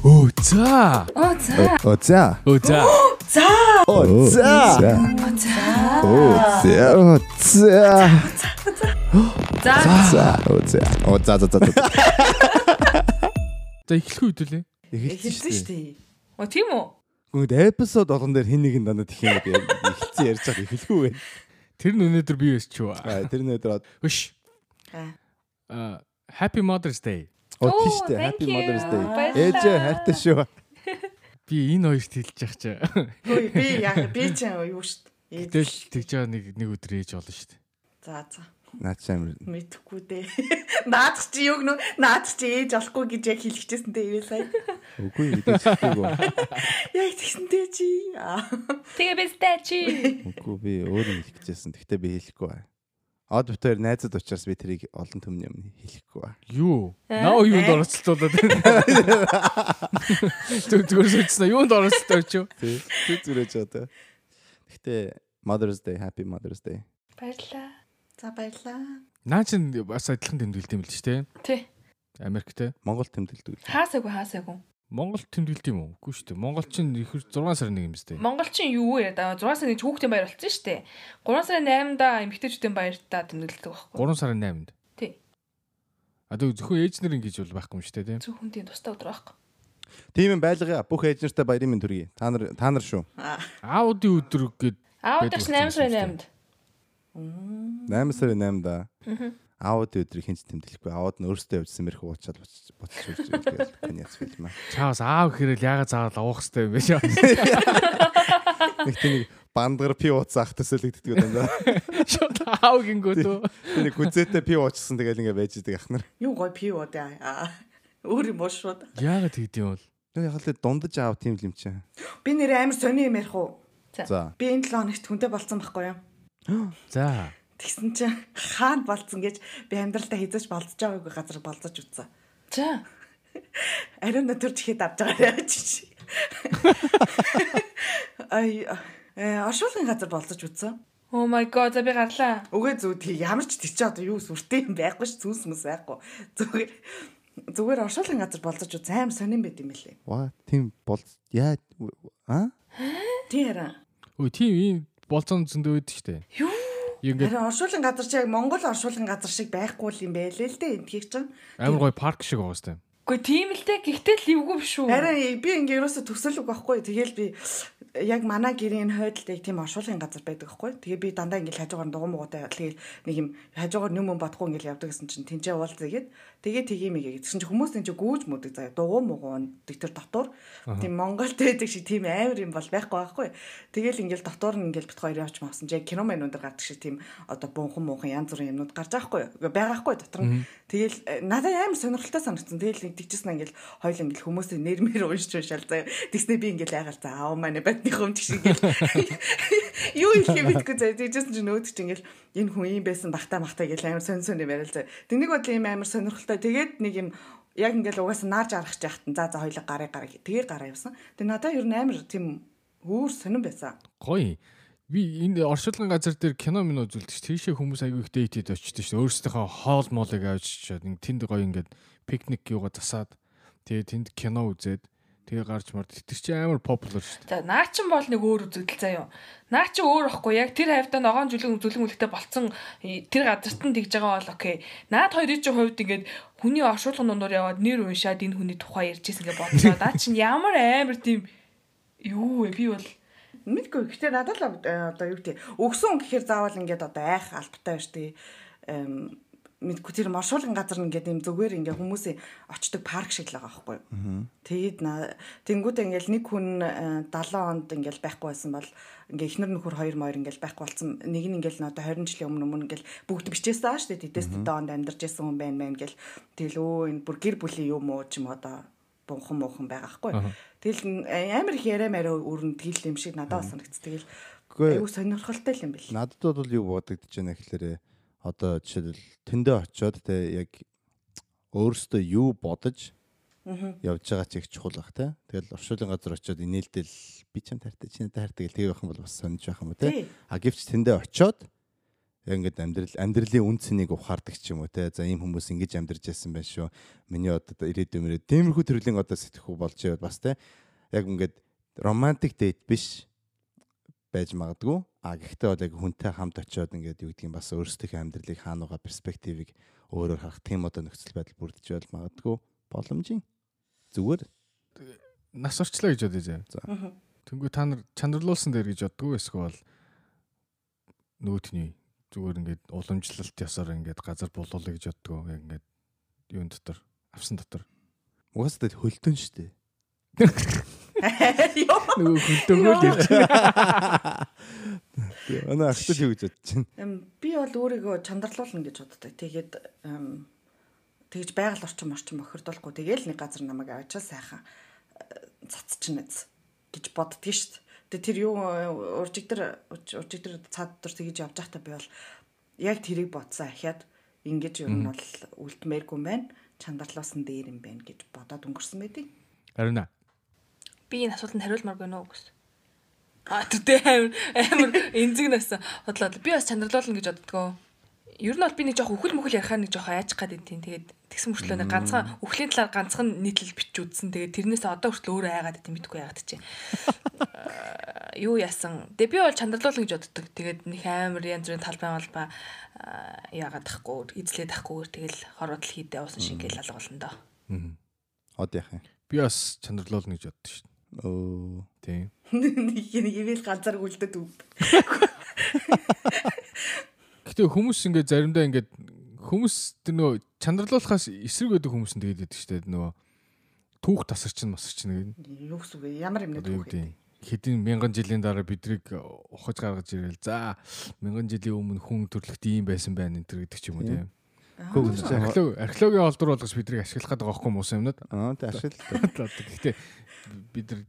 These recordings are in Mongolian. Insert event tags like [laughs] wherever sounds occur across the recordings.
Өө за. Оо за. О за. Өө за. За. О за. За. О за. О за. За. За. О за. О за за за. За эхлэх үед үлээ. Эхэлсэн шүү дээ. Оо тийм үү? Гүнд эпизод болгон дээр хин нэг нь дандаа тэх юм бэ. Эхэлсэн ярьж байгаа эхлэхгүй вэ. Тэр нь өнөөдөр би өсч юу. Аа тэр нөдөр Хөш. Аа. Happy Mother's Day. Оо, тийштэй thank happy mother's day. Баярлалаа. Ээж хайртай шүү. Би энэ хоёрт хэлж явах чи. Хөөе би яа би ч юу шүү дээ. Тэгэл тэгж байгаа нэг нэг өдөр ээж болно шүү дээ. За за. Наад чамэр. Мэдхгүй дээ. [laughs] Наадах чи юу гэнэ? Наадах чи ээж олохгүй гэж яг хэлчихсэн дээ юу сая. Үгүй мэдээчгүй. [laughs] Яг тэгсэнтэй чи. Тэгээ бистэй чи. Үгүй би өөрөө хэлэх гэжсэн. Гэхдээ би хэлэхгүй бай. Од битээр найзад учраас би тэрийг олон төмний өмнө хэлэхгүй бай. Юу? Э? Наа юунд Э? оролцолтуулаад байна. Зүг зүгээр сөцсөн. Юунд оролцолтой ч [laughs] юу? Тий. Тэг зүрэж одоо. Гэхдээ Mother's Day, Happy Mother's Day. Баярлаа. За баярлаа. Наа чин бас адилхан тэмдэглэдэг юм л ч тийм. Тий. Америктэй. Монгол тэмдэглэдэг. Хаасаагүй хаасаагүй. Монгол тэмдэглэдэг юм уу? Үгүй шүү дээ. Монголчин их 6 сарын 1 юм сте. Монголчин юу яриад аа 6 сарын хүүхдийн баяр болсон шүү дээ. 3 сарын 8-да эмэгтэйчүүдийн баяртаа тэмдэглэдэг байхгүй. 3 сарын 8-нд. Тий. А тэг зөвхөн ээж нар ингэж бол байхгүй юм шүү дээ тийм. Зөв хүндийн тустай өдөр байхгүй. Тийм юм байлгаа. Бүх ээж нартай баярын минь төргий. Та нар та нар шүү. Аа. Аудын өдөр гээд ч 8 сарын болсон 8-д. 8 сарын 8-да. Аауд өдрийг хинч тэмдэглэхгүй. Аауд нь өөрсдөө явжсан мэрх уучаад үрж иргээл коньяц фильм аа. чаас аав хэрэл яга заавал авах хэрэгтэй юм биш үү? Нэг тийм бандгар пи ууцаах төсөөлөгддөг юм да. Шот аав гингүүд үү? Нэг гүзээтэй пи уучсан тэгэл ингээ байж идэг ахнар. Юу гоё пив уу дээ. Аа. Өөр юм уу шууд. Яагаад тэгдэм юм бол? Тэг яг л дундаж аав тийм л юм чинь. Би нэр амар сони юм ярих уу? За. Би энэ 7 хоногт хүнтэй болцсон байхгүй юу? За. Тэгсэн чинь хаана болцсон гэж би амьдралдаа хизэж болцож байгаагүй газар болцож утсан. За. Ариун натур чихэд авч байгаа яаж чи. Ай э оршуулгын газар болцож утсан. Oh my god за би гарлаа. Үгүй зү тий ямар ч тий чи одоо юу сүртэй юм байхгүй ш зүс мэс байхгүй. Зүгээр зүгээр оршуулгын газар болцож утсан аим сонирн байт юм билээ. Ва тийм бол яа а? Тий хараа. Өө тийм ийм болцон зөндөө байдаг штэ. Юу? Ингээд оршуулгын газар чи яг Монгол оршуулгын газар шиг байхгүй юм байлээ л дээ эндхийг чинь. амар гоё парк шиг байгаа штэ. Гэхдээ тийм л дээ гэхдээ л эвгүй биш үү. Харин би ингээ ерөөсө төсөөлөг байхгүй. Тэгэл би яг манай гэрийн хойдолд тийм оршуулгын газар байдаг байхгүй. Тэгээ би дандаа ингээл хажуугаар дугуй муутай тэгэл нэг юм хажуугаар нүм юм бодохгүй ингээл явдаг гэсэн чинь тэнцээ уул зэгээд тэгээ тгийм игээ гэсэн чинь хүмүүс энэ гүүж мөдөг заяа дугуй муугуун тэр дотор тийм Монголд байдаг шиг тийм амар юм бол байхгүй байхгүй. Тэгэл ингээл дотор нь ингээл бит хоёр явж мавсан. Яг кино мэн өндөр гардаг шиг тийм одоо бунхан муухан янз бүрийн юмнууд гарч байгаа байхгүй. Байгаа байхгүй дотор нь. Тэгэл э, надад амар сонирхолтой санагдсан. Тэгэл нэг тэгчихсэн ингээл хоёул ингээл хүмүүсийн нэр мэр уншиж уншаал заяа. Тэгснэ би ингээл ягаал за аав маань бадны хүм тийш ингээл [laughs] юу юм битгүй заяа. Тэгжсэн чинь чинь ингээл энэ хүн юм байсан бахта махта гэл амар сонь сонь юм яриа л заяа. Тэнийг бодлоо юм амар сонирхолтой. Тэгээд нэг юм яг ингээл угаасаа наарж арах жахтан за за хоёлаа гараа гараа тэгээ гараа явсан. Тэг надад ер нь амар тийм өөр сонирн байсан. Гоё. Би энэ оршуулгын газар дээр кино минь үзүүлдэг ш. Тийшээ хүмүүс аягүй их дэйтэд очдөг ш. Өөрсдийнхөө хоол моолыг авч чад ин тэнд гоё ингээд пикник юугаа засаад тэгээ тэнд кино үзээд тэгээ гарч мард. Тэр чинь амар популяр ш. За наачин бол нэг өөр үзэгдэл заяа. Наа чи өөр ихгүй яг тэр хавьдаа ногоон жүлэг зүлэг мүлэгтэй болцсон э, тэр газарт нь тэгж байгаа бол окей. Наад хоёрын чинь хувьд ингээд хүний оршуулгын дундуур яваад нэр уншаад энэ хүний тухай ярьжсэн гэж бодлоо. Наа чин ямар амар тийм юу вэ би бол мэдгүй. Гэтэ надад л э, одоо юу гэдэг өгсөн гэхээр заавал ингээд одоо айх албатай байж тээ мэдгүй тэр маршуулгын газар нь ингээд юм зүгээр ингээд хүмүүсийн очдог парк шиг л байгаа байхгүй юу. Тэгээд на- тэнгуүтээ ингээд нэг хүн э, 70 онд ингээд байхгүй байсан бол ингээд ихнэр нөхөр хоёр моёр ингээд байхгүй болсон. Нэг нь ингээд одоо 20 жилийн өмнө өмнө ингээд бүгд бичээсэн аа шүү дээ. Тэдэс тэдэн онд амьдарч байсан хүн байна мэн гэл. Тэгэл өө энэ бүр гэр бүлийн юм уу ч юм одоо бунхан муухан байгаа байхгүй. Тэгэл н- амар их яриа мараа тэгэл юм шиг надад санагц. Тэгэл айгу сонирхолтой л юм бэл. Надад бол юу бодогдож байна гэхээр одоо жишээлбэл тэндээ очиод те яг өөрөөсөө юу бодож явж байгаа ч их чухал бах те. Тэгэл оршуулгын газар очиод инээлдэл би ч юм таартай чи надад таартай гэл тэгээ байх юм бол бас сонирч байх юм уу те. А гэвч тэндээ очиод ингээд амьдрал амьдралын үн цэнийг ухаардаг ч юм уу те. За ийм хүмүүс ингэж амьдарч байсан байх шүү. Миний одоо ирээдүйн мөрөө тиймэрхүү төрлийн одоо сэтгэхүй болж яваад бас те. Яг ингээд романтик дейт биш байж магадгүй а гэхдээ бол яг хүнтэй хамт очиод ингээд юу гэдгийг бас өөрсдийнхөө амьдралыг хаанууга перспективыг өөрөөр харах тийм одоо нөхцөл байдал бүрдэж байл магадгүй боломжийн зүгээр нас орчлоо гэж бодъё заа. Тэнгүү та нар чанарлуулсан дээр гэж боддгоо эсвэл нөгөөтний зүгээр ингээд уламжлалт ясаар ингээд газар болуулах гэж боддгоо яг ингээд юун дотор авсан дотор. Угаасаа хөлтөн штэ. [laughs] Нөгөө хөлтөөгөө л ярьж байна. Ана ахтал юу гэж бодож байна? Би бол өөрийгөө чандарлуулна гэж боддог. Тэгээд тэгж байгаль орчим орчим охирдуулахгүй тэгээл нэг газар намайг авчаа сайхан цацчихнэз гэж боддгий шүү дээ. Тэр юу уржигдэр уржигдэр цаад дотор тэгж явж байхдаа би бол яг тэрийг бодсон ахиад ингэж ер нь бол үлдмээргүй юм байна. Чандарлуулсан дээр юм байна гэж бодоод өнгөрсөн байдیں۔ Харин би энэ асуултанд хариулмаар гэнэ үү гэсэн. А тэр амар амар энзэг нас бодлоо. Би бас чандарлуулна гэж боддгоо. Ер нь бол би нэг жоох үхэл мүхэл ярихаа нэг жоох айж гад идэв. Тэгээд тэгсэн мөрчлөө нэг ганцхан үхлийн талаар ганцхан нийтлэл бичиж үзсэн. Тэгээд тэрнээс одоо хүртэл өөрөө айгаад идэв мэдгүй яагаад чи. Юу яасан. Тэг би бол чандарлуулна гэж боддог. Тэгээд нэг амар янз бүрийн талбай малбай яагаад тахгүй эзлээд тахгүйгээр тэгэл хорвол хийдэ уусан шиг гэл алгуулна доо. Аа. Од яах юм. Би бас чандарлуулна гэж боддог шүү. Оо. Тийм. Нэг ивэл ганцаар үлдээд үв. Гэтэ хүмүүс ингээд заримдаа ингээд хүмүүс тэр нөгөө чанарлуулахаас эсрэг байдаг хүмүүс нь тэгээд байдаг шүү дээ нөгөө түүх тасарч нь масарч нэг. Юу гэсэн үг ямар юм нэ түүх юм. Хэдийн мянган жилийн дараа бидрийг ухаж гаргаж ирэл. За мянган жилийн өмнө хүн төрлөخت ийм байсан байна энэ төр гэдэг ч юм уу тийм. Археолог археологийн олдор болгож бидрийг ашиглах гэдэг байхгүй муус юмнууд. Аа тий ашигладаг. [laughs] Гэхдээ бид нар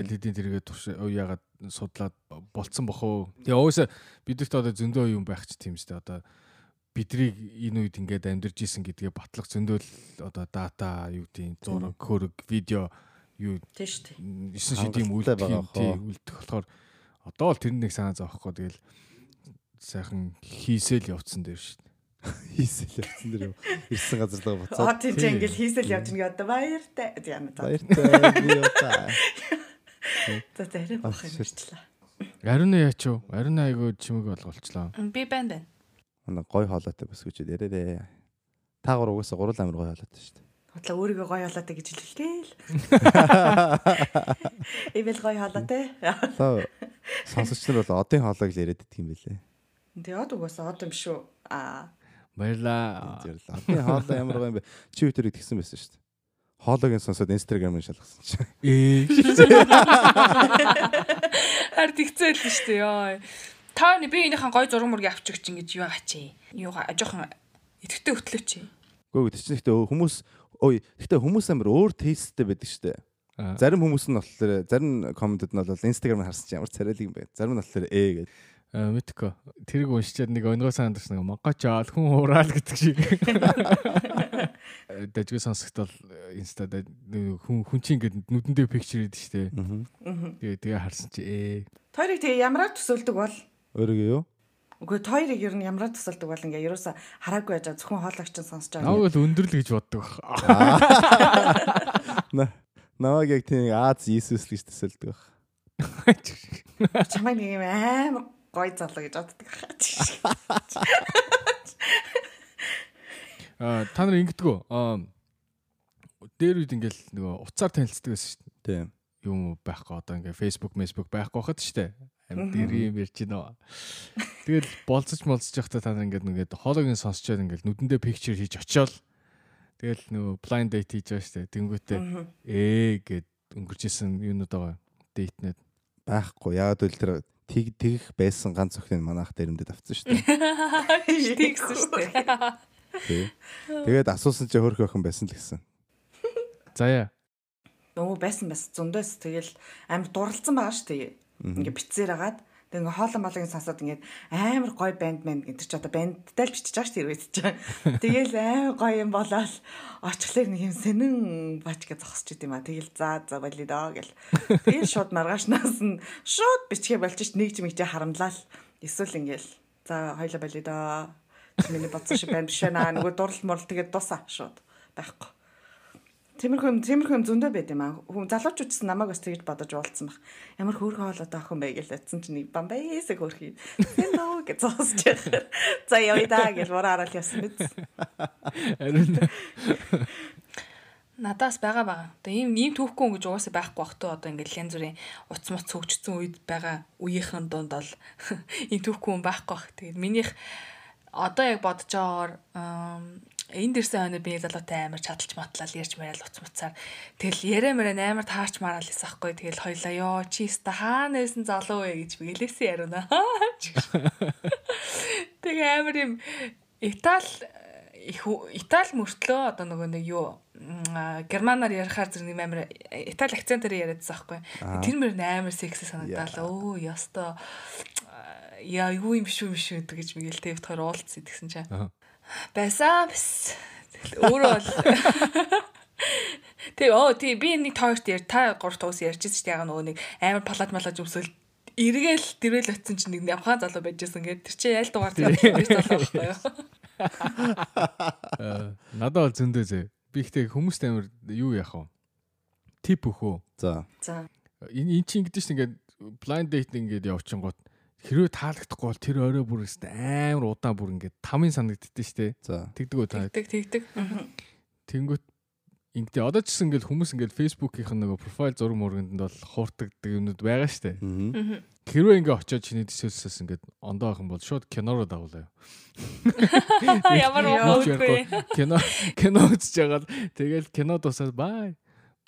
аль хэдийн тэргээ турш яагаад судлаад болцсон бох уу. Тэгээ угаасаа бидэрт одоо зөндөө юм байх ч тийм үстэй одоо бидрийг энэ үед ингээд амьдарч исэн гэдгээ батлах зөндөө л одоо дата юу гэдэг зураг, хөрөг, видео юу тийм шүү дээ. 9 шидийн үлдэх үлдэх болохоор одоо л тэр нэг санаа зовхгүй. Тэгэл сайхан хийсэл явцсан дээр шүү дээ [laughs] хийсэл явсан дэр ирсэн газар л буцаад. Аа тийм ч ингээл хийсэл явж нэгэ одоо баяртай тийм аа. Баяртай би удаа. [laughs] За зарим бах юм ирчлээ. Ариун яач юу? Ариун айгуу чимэг олголцлоо. Би байна байна. Манай гой хоолойтой бас гэж ярээрээ. Та гур угаасаа гурал амир гой хоолойтой шүү дээ. Хотлоо өөрийгөө гой хоолойтой гэж хэлэлтэй [laughs] л. Эвэл гой хоолойтой. Та сонсогч нар бол одын хоолойг л яриад идэх юм бэлээ. Тэгээ од угаасаа од юм шүү. Аа Баярлаа. Би хоолой ямар гоё юм бэ? Чи өтөрөд тэгсэн байсан шүү дээ. Хоолойг сонсоод инстаграмын шалгасан чи. Ээ. Хар тэгцээл шүү дээ ёо. Та би энийхэн гоё зураг мургийг авчих гэж ингэж юу гачи. Юу жоохон итгэвтэй хөтлөө чи. Гөө гэдэг чинь гэхдээ хүмүүс ой гэхдээ хүмүүс амар өөр тесттэй байдаг шүү дээ. Зарим хүмүүс нь болохоор зарим комментэд нь бол инстаграм харсан чи ямар царайлаг юм бэ. Зарим нь болохоор ээ гэдэг мэдгүй. Тэрийг уншичаад нэг өнгөө сандарч нэг могоч аал хүн хураал гэдэг шиг. [laughs] Дэжгүй сонсогдол инстад хүн хүн чинь ингээд нүдэндээ пикчер идэв штэ. Тэгээ тэгээ харсан чи ээ. Тойрог тэгээ ямраар төсөөлдөг бол өөрийгөө юу? Үгүй тойрог ер нь ямраар төсөөлдөг бол ингээ ерөөсө хараагүй байж зөвхөн хоолойч нь сонсож байгаа. Наа бол өндөрлө гэж боддог. [laughs] Наваг яг тийм Аз Иесус гэж төсөөлдөг. [laughs] Чамайг нэг юм амар гой залуу гэж боддог хаа. Аа та нар ингэдэггүй. Аа дээр үед ингээл нөгөө уцаар танилцдаг байсан шүү дээ. Тийм. Юм байхгүй одоо ингээ Facebook, Facebook байхгүй хахад шүү дээ. Амьд ирээ юм ярьж байна. Тэгэл болцож молцож явахдаа та нар ингээд нэгээд хоолойг нь сонсчоод ингээд нүдэндээ picture хийж очиол. Тэгэл нөгөө blind date хийж байгаа шүү дээ. Тэнгүүтээ ээ гэд өнгөрч исэн юунууд байгаа. Date-нэд байхгүй. Яагаад үл тэр тэг тэгэх байсан ганц охин манайх дээрэмдэд авцсан шүү дээ. [laughs] Тэгсэн шүү дээ. Тэгээд асуусан чи хөрх охин байсан л гэсэн. Заяа. Нөө байсан бас зөндөс тэгэл амар дурлцсан байгаа шүү дээ. Ингээ бицээр агаад Тэг ингээ хоолон балыг сонсоод ингээд амар гоё банд мэн гэдэг чи одоо бандтай л бичиж байгаа шүү дээ чи. Тэгэл амар гоё юм болоод очихлаар нэг юм сэнэн бач гэж зогсож идэм а. Тэгэл за за болио доо гэл. Тэгэл шууд маргаашнаас нь шууд бичгээ болж ш нэг ч мэгчээ харамлал. Эсвэл ингээл За хоёлаа болио доо. Миний бодсон шиг байна биш наа. Нөгөө дурал мурал тэгээд дусаа шууд байхгүй. Тиймэрхүү юм тиймэрхүү юм зөндөө байд юм аа. Хүн залуучууд ч намайг бас тэгж бодож уулцсан баг. Ямар хөөрхөн хоолой охин бай гэж утсан чинь бамбайсэг хөрхий. Сэн нөө гэж зоосч яхаа. За явъя да гэж бураарал ясан биз. Харин Надаас байгаа байгаа. Одоо ийм ийм түүхгүй гэж угаасаа байхгүй бах туу одоо ингээд янз бүрийн уц муц хөгжсөн үед байгаа үеийнхэн дунд бол [laughs] ийм түүхгүй хүн байхгүй бах. Тэгээд минийх одоо яг бодож байгаагаар энэ дэрсэн хойно би залуутай амар чадалж матлал ярьж мэрэл уц муцаар. Тэгэл яриа мэрэн амар таарч мараал байсан хгүй тэгэл хоёлаа ёо чи өста хаанаас нь залуу вэ? гэж бигэлээсэн яриуна [laughs] тэгээ амар юм. Итали их Итали мөртлөө одоо нөгөө нэг юу германаар ярихаар зэрэг юм амар итали акцентээр яриадсан байхгүй. Тэр мөр амар секси санагдал. Өө ёсто яа юу юм биш үү биш үү гэж мэгэл тэвт хоёр уулцсан гэсэн чинь. Байсан бис. Өөрөө бол Тэг оо тий би нэг тоорт яар та гурав туус ярьчихсан ч яг нөгөө нэг амар палаж малаж өмсөл эргээл дэрэл очсон чинь нэг явхаа залуу байжсэн гэдэг. Тэр чинь ял дугаар тэр залуу байхгүй юу? Э, надад бол зөндөө зэ. Би ихтэй хүмүүст амар юу яах вэ? Тип өгөө. За. За. Энэ эн чинь ингэдэж ш ингээд blind date ингээд явчихгоот хэрвээ таалагдахгүй бол тэр орой бүр амар удаан бүр ингээд тамын санагддээ штэ. За. Тэгдэг үү та? Тэгдэг тэгдэг. Тэнгүүт ингээд одоо ч гэсэн ингээд хүмүүс ингээд Facebook-ийнх нь нөгөө профайл зураг мөргөнд бол хууртагдаг юмнууд байгаа штэ. Аа. Хэрвээ ингээ очиод чиний төсөөлсөөс ингээд ондоо ах юм бол шууд кинороо дагуулаа. [laughs] Ямар уугүй. Кино кино үзэж байгаа тэгэл кино дуусаад бай.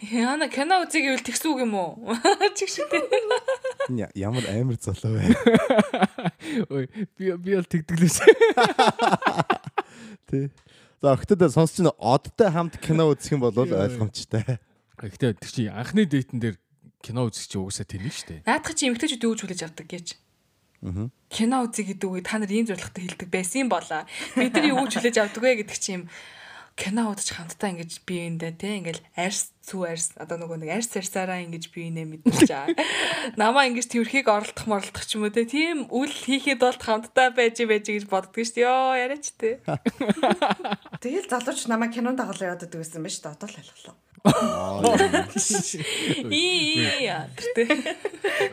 Яна кино үзье гэвэл тэгсэн үг юм уу? Чиг шигтэй. Ямар амар залуу вэ? [laughs] Ой би би л тэгдэглээс. [laughs] Тэ. За охтод сонсч н одтой хамт кино үзэх юм бол ойлгомжтой. Гэхдээ тэр чи анхны дэйтэн дээр кино үзэх чи угсаа тэнэг штэ. Наадах чи эмгтээчүүд юу гэж хүлээж авдаг гэж. Аа. Кино үзье гэдэг үг та нар ийм зорилготой хэлдэг байсан болоо. Бид нар юу гэж хүлээж авдаг вэ гэдэг чи юм кино удаж хамтдаа ингэж биеиндээ те ингээл арьс цүү арьс одоо нөгөө нэг арьс арьсаараа ингэж биенээ мэдчихэж байгаа. [laughs] Намаа ингэж тэрхийг оролдох моролдох ч юм уу те тийм үл хийхэд бол хамтдаа байж байж гэж боддог шүү дээ. Йоо яриач те. [laughs] Тэгэл залууч намайг кинонд дагалаа яваад байдаг байсан байж та одоо л ойлголоо. Ии [laughs] яартэй.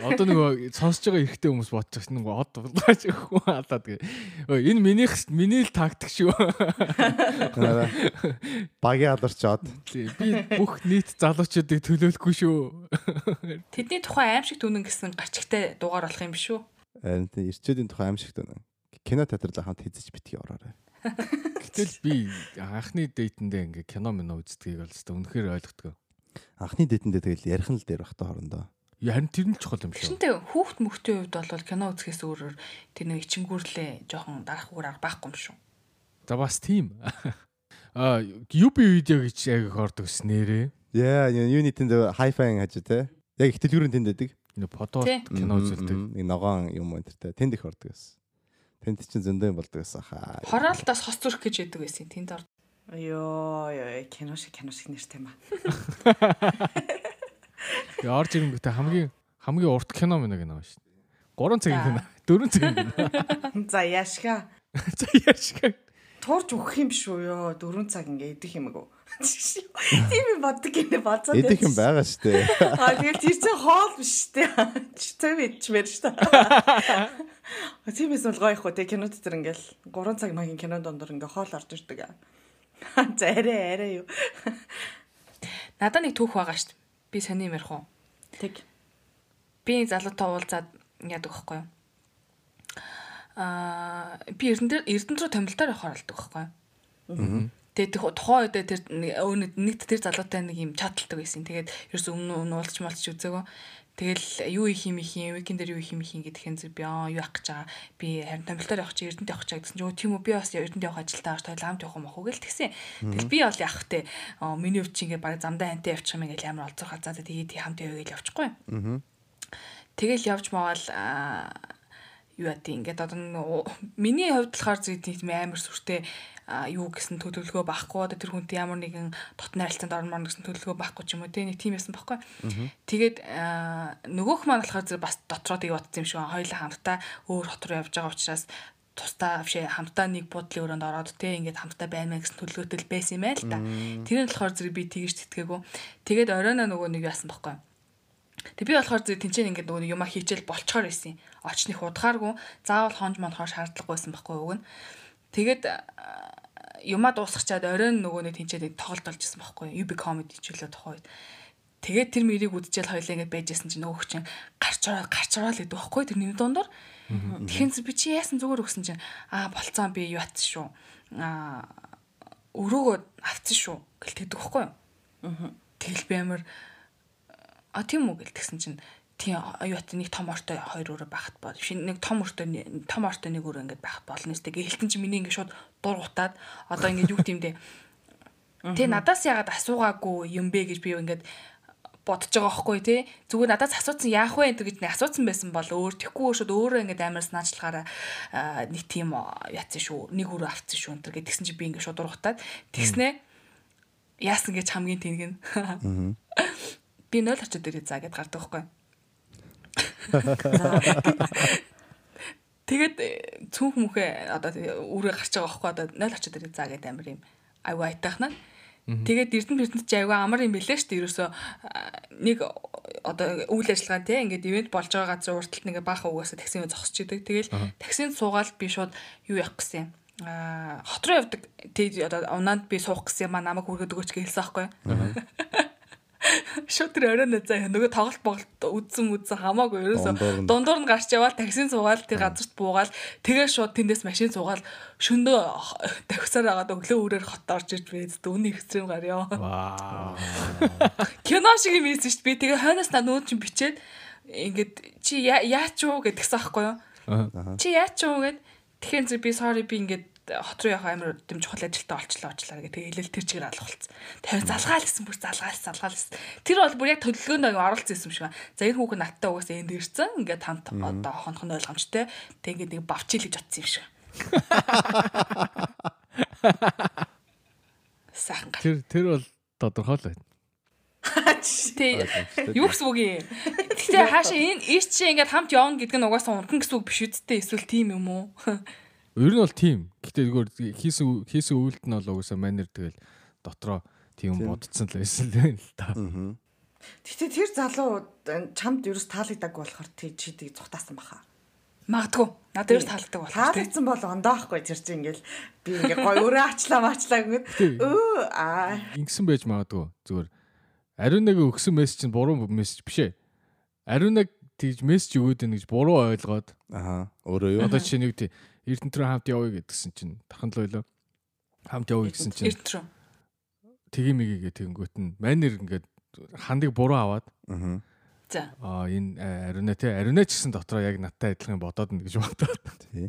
Одоо нөгөө сонсож байгаа ихтэй хүмүүс бодож байгаа нөгөө од булгаач хүн алаад гээ. Энэ минийх миний л тактик шүү. Багийн аларчаад. Би бүх нийт залуучуудыг төлөөлөхгүй шүү. Тэдний тухай аимшиг түнэн гэсэн гарчигтай дугаар болох юм биш үү? Харин ирчүүдийн тухай аимшиг түнэн. Кино театрал хамт хийжиж битгий ороорой. [laughs] Гэтэл би анхны дейтэндээ ингээ кино минь үздгийг бол өстой үнэхээр ойлгодог. Анхны дейтэндээ тэгэл ярих нь л дээр бахта хоорондоо. Харин тэр нь чухал юм шүү. Шинтэй хүүхд мөхтийн хувьд бол кино үзэхээс өөрөөр тэр нэг ичингүүрлээ жоохон дарах үрээр байхгүй юм шүү. За бас тийм. [laughs] А UB видео гэж яг хордог снэрээ. Яа, Unity-д hi-fi хаж те. Яг их дэлгүүрийн тэнд байдаг. Энэ фото кино үзэлдэг. Нэг ногоон юм те. Тэнд их ордог байсан. Тэнд чинь зөндөө болдог байсан хаа. Хороолтоос хоц зүрх гэж яддаг байсан. Тэнд ор. Йоо ёо кино шиг кино шиг нэртэй юм аа. Тэгээ орж ирэнгүүтээ хамгийн хамгийн урт кино мэнэ гэнэ шүү дээ. 3 цагийн кино, 4 цагийн кино. За яшка. [laughs] За яшка. Туурж өгөх юм шүү ёо 4 цаг ингээ идэх юм уу? Тийм юм боддог гинэ бодсоо. Идэх юм байгаа шүү дээ. Аа тэгэл тэр чинь хоол биш шүү дээ. Цэв идчихмээр шүү дээ. [laughs] Тиймээс бол гоё их уу те кинод тэр ингээл 3 цаг магийн кино дондор ингээ хоол орж ирдэг. [laughs] За арай арай юу. [laughs] Надаа нэг түүх байгаа дээ. Би сони юм ярих уу? Тэг. Би залуутай уулзаад яадаг байхгүй юу? Аа би Эрдэнэ Эрдэнэ рүү томилтоор явахаар болдог байхгүй юу? Тэгээд тухайн үед тэр нэгт тэр залуутай нэг юм чаталдаг байсан. Тэгээд ерөөс өмнө өмнө уулзч малч үзээгөө. Тэгэл юу их юм их юм, викенд дээр юу их юм их гэдэхэн зү би аа юу ах гэж байгаа. Би харин томилтоор явах чи Эрдэнэт явах чаг гэсэн чи өө тийм үү би бас Эрдэнэт явах ажилдаа авч тойл амт явах юм ах уу гэл тэгсэн. Тэгэл би бол явах те миний чи ингээ баг замдаа хантай явчих юм ингээл амар олзох хазаа тэгээд хамт явъя гэж явчихгүй. Тэгэл явж маавал юу яа тийм ингээд одоо миний хувьд болохоор зүй тийм амар сүртэй юу гэсэн төлөвлөгөө байхгүй одоо тэр хүнтэй ямар нэгэн дотны харилцаанд ормоор гэсэн төлөвлөгөө байхгүй ч юм уу тийм нэг тийм ясан байхгүй. Тэгээд нөгөөх маань болохоор зэрэг бас дотроо тийг бодсон юм шиг хоёулаа хамтдаа өөр хот руу явж байгаа учраас тусдаа авши хамтаа нэг буудлын өрөөнд ороод те ингээд хамтаа байна гэсэн төлөвлөлтөл байсан юм байл та. Тэр нь болохоор зэрэг би тэгж тэтгээгүй. Тэгээд оройноо нөгөө нэг яасан баггүй. Тэг би болохоор зэрэг тэнцэн ингээд нөгөө юма хийчихэл болцохоор байсан. Очныг удахааргүй заавал хонж монхоор шаардлагагүйсэн баггүй уг нь. Тэгээд юма дуусгачаад оройн нөгөө нэг тэнцээд тоглолт болж исэн баггүй. UB comedy хичээлээ тухайд. Тэгээд тэр мэрийг үдчихэл хоёлаа ингэж байжсэн чинь нөгөө чинь гарч ороод гарч ороод гэдэг байхгүй тэрний дундор. Тэгэхээр би чи яасан зүгээр өгсөн чинь аа болцсон би юу атсан шүү. Аа өрөөгөө авцсан шүү гэлтэгдэг байхгүй юу. Тэгэл би амар а тийм үү гэлтгсэн чинь. Тийм юу ат нэг том ортой хоёр өрөө байхад бол. Биш нэг том ортой том ортой нэг өрөө ингээд байх болно нэстэ гэлтэн чи миний ингээд шууд дургутаад одоо ингээд юу гэмдэ Тэ надаас яагаад асуугаагүй юм бэ гэж би ингээд бодож байгаа байхгүй тий. Зүгээр надаас асуусан яах вэ гэж нэг асуусан байсан бол өөр тэггүй шууд өөрөө ингээд амар санаачлагаараа нэг тийм яатсан шүү. Нэг өрөө авцсан шүү энэ гэдгсэн чи би ингээд шууд урахтаад тэгснэ. Яасан гэж хамгийн тэнэг нь. [laughs] Би 0 очоод ирээ заа гэд гардаг байхгүй. [laughs] Тэгээд цүнх мүхэ одоо үрээ гарч байгаа байхгүй одоо 0 очоод ирээ заа гэд амар юм аюу айтахнаа Тэгээд Эрдэнэ Эрдэнэт ч аяга амар юм билээ шүү дээ. Ерөөсөө нэг одоо үйл ажиллагаа тий ингээд ивент болж байгаа газар урталт нэг баахан угаасаа таксинд зогсож идэг. Тэгэл таксинд суугаад би шууд юу явах гэсэн юм. Аа хот руу явдаг. Тэг одоо унаанд би суух гэсэн юм аа намайг хүргээд өгөөч гэлсэн аахгүй. [laughs] Шууд тэр оройн заа нөгөө тоглолт боголт үдсэн үдсэн хамаагүй ерөөсө дундуур нь гарч яваал таксин суугаал тэр газарт буугаал тэгээ шууд тэндээс машин суугаал шөндөө тавхисаар агаад өглөө үрээр хот орж иж байд дүүний экстрем гарьяа. Вау. Кино шиг юм ийсэн шүү дээ. Би тэгээ хойноос та нүүд чинь бичээд ингээд чи яач юу гэдгсэн аахгүй юу? Чи яач юу гэд тэгэхээр би sorry би ингээд хот руу явах амар дэм чухал ажилтаа олчлоо очлаа гэх тэгээ хэлэл тэр чигээр алах болсон. Тэр залгаал гэсэн бүр залгаал залгаал гэсэн. Тэр бол бүр яг төлөвлөгөөнд оролцсон юм шиг байна. За энэ хүүхэн надтай угаасаа энд ирсэн. Ингээд хамт одоо хонох нь ойлгомжтой. Тэг ингээд нэг бавчил гэж утсан юм шиг. [laughs] Сайхан гар. Тэр тэр бол тодорхой л байна. Тэ юу гэсэн үг юм. Гэтэ хаашаа энэ ийч чи ингээд хамт явна гэдэг нь угаасаа унтан гэсэн үг биш үсттэй эсвэл тийм юм уу? Ер нь бол тийм. Гэтэ зүгээр хийсэн хийсэн үйлдэл нь бол угсаа манер тэгэл дотроо тийм бодцсон л байсан л та. Гэтэ тэр залуу чамд ерөөс таалагдаагүй болохоор тий чи тийг цухтаасан баха. Магадгүй. Надад ерөөс таалагддаг болохоор. Таалагдсан бол ондоохгүй тэр чинь ингээл би ингээ гой өөрөө ачлаа мачлаа гэгээд өө аа. Ингэсэн байж магадгүй. Зүгээр ариун нэг өгсөн мессеж чинь буруу мессеж биш ээ. Ариун нэг тэгж мессеж өгөөд байна гэж буруу ойлгоод. Аха. Өөрөө юу? Одоо чинь нэг тий Эрдэнэтрөө хамт явъя гэдгсэн чинь тархан л ойлоо. Хамт явъя гэсэн чинь Эрдэнэтрөө. Тгиймигээ тэгэнгүүт нь манер ингээд хандыг буруу аваад. Аа. За. Аа энэ ариуна те ариуна ч гэсэн дотроо яг надтай адилхан бодоод нь гэж бодоод. Тий.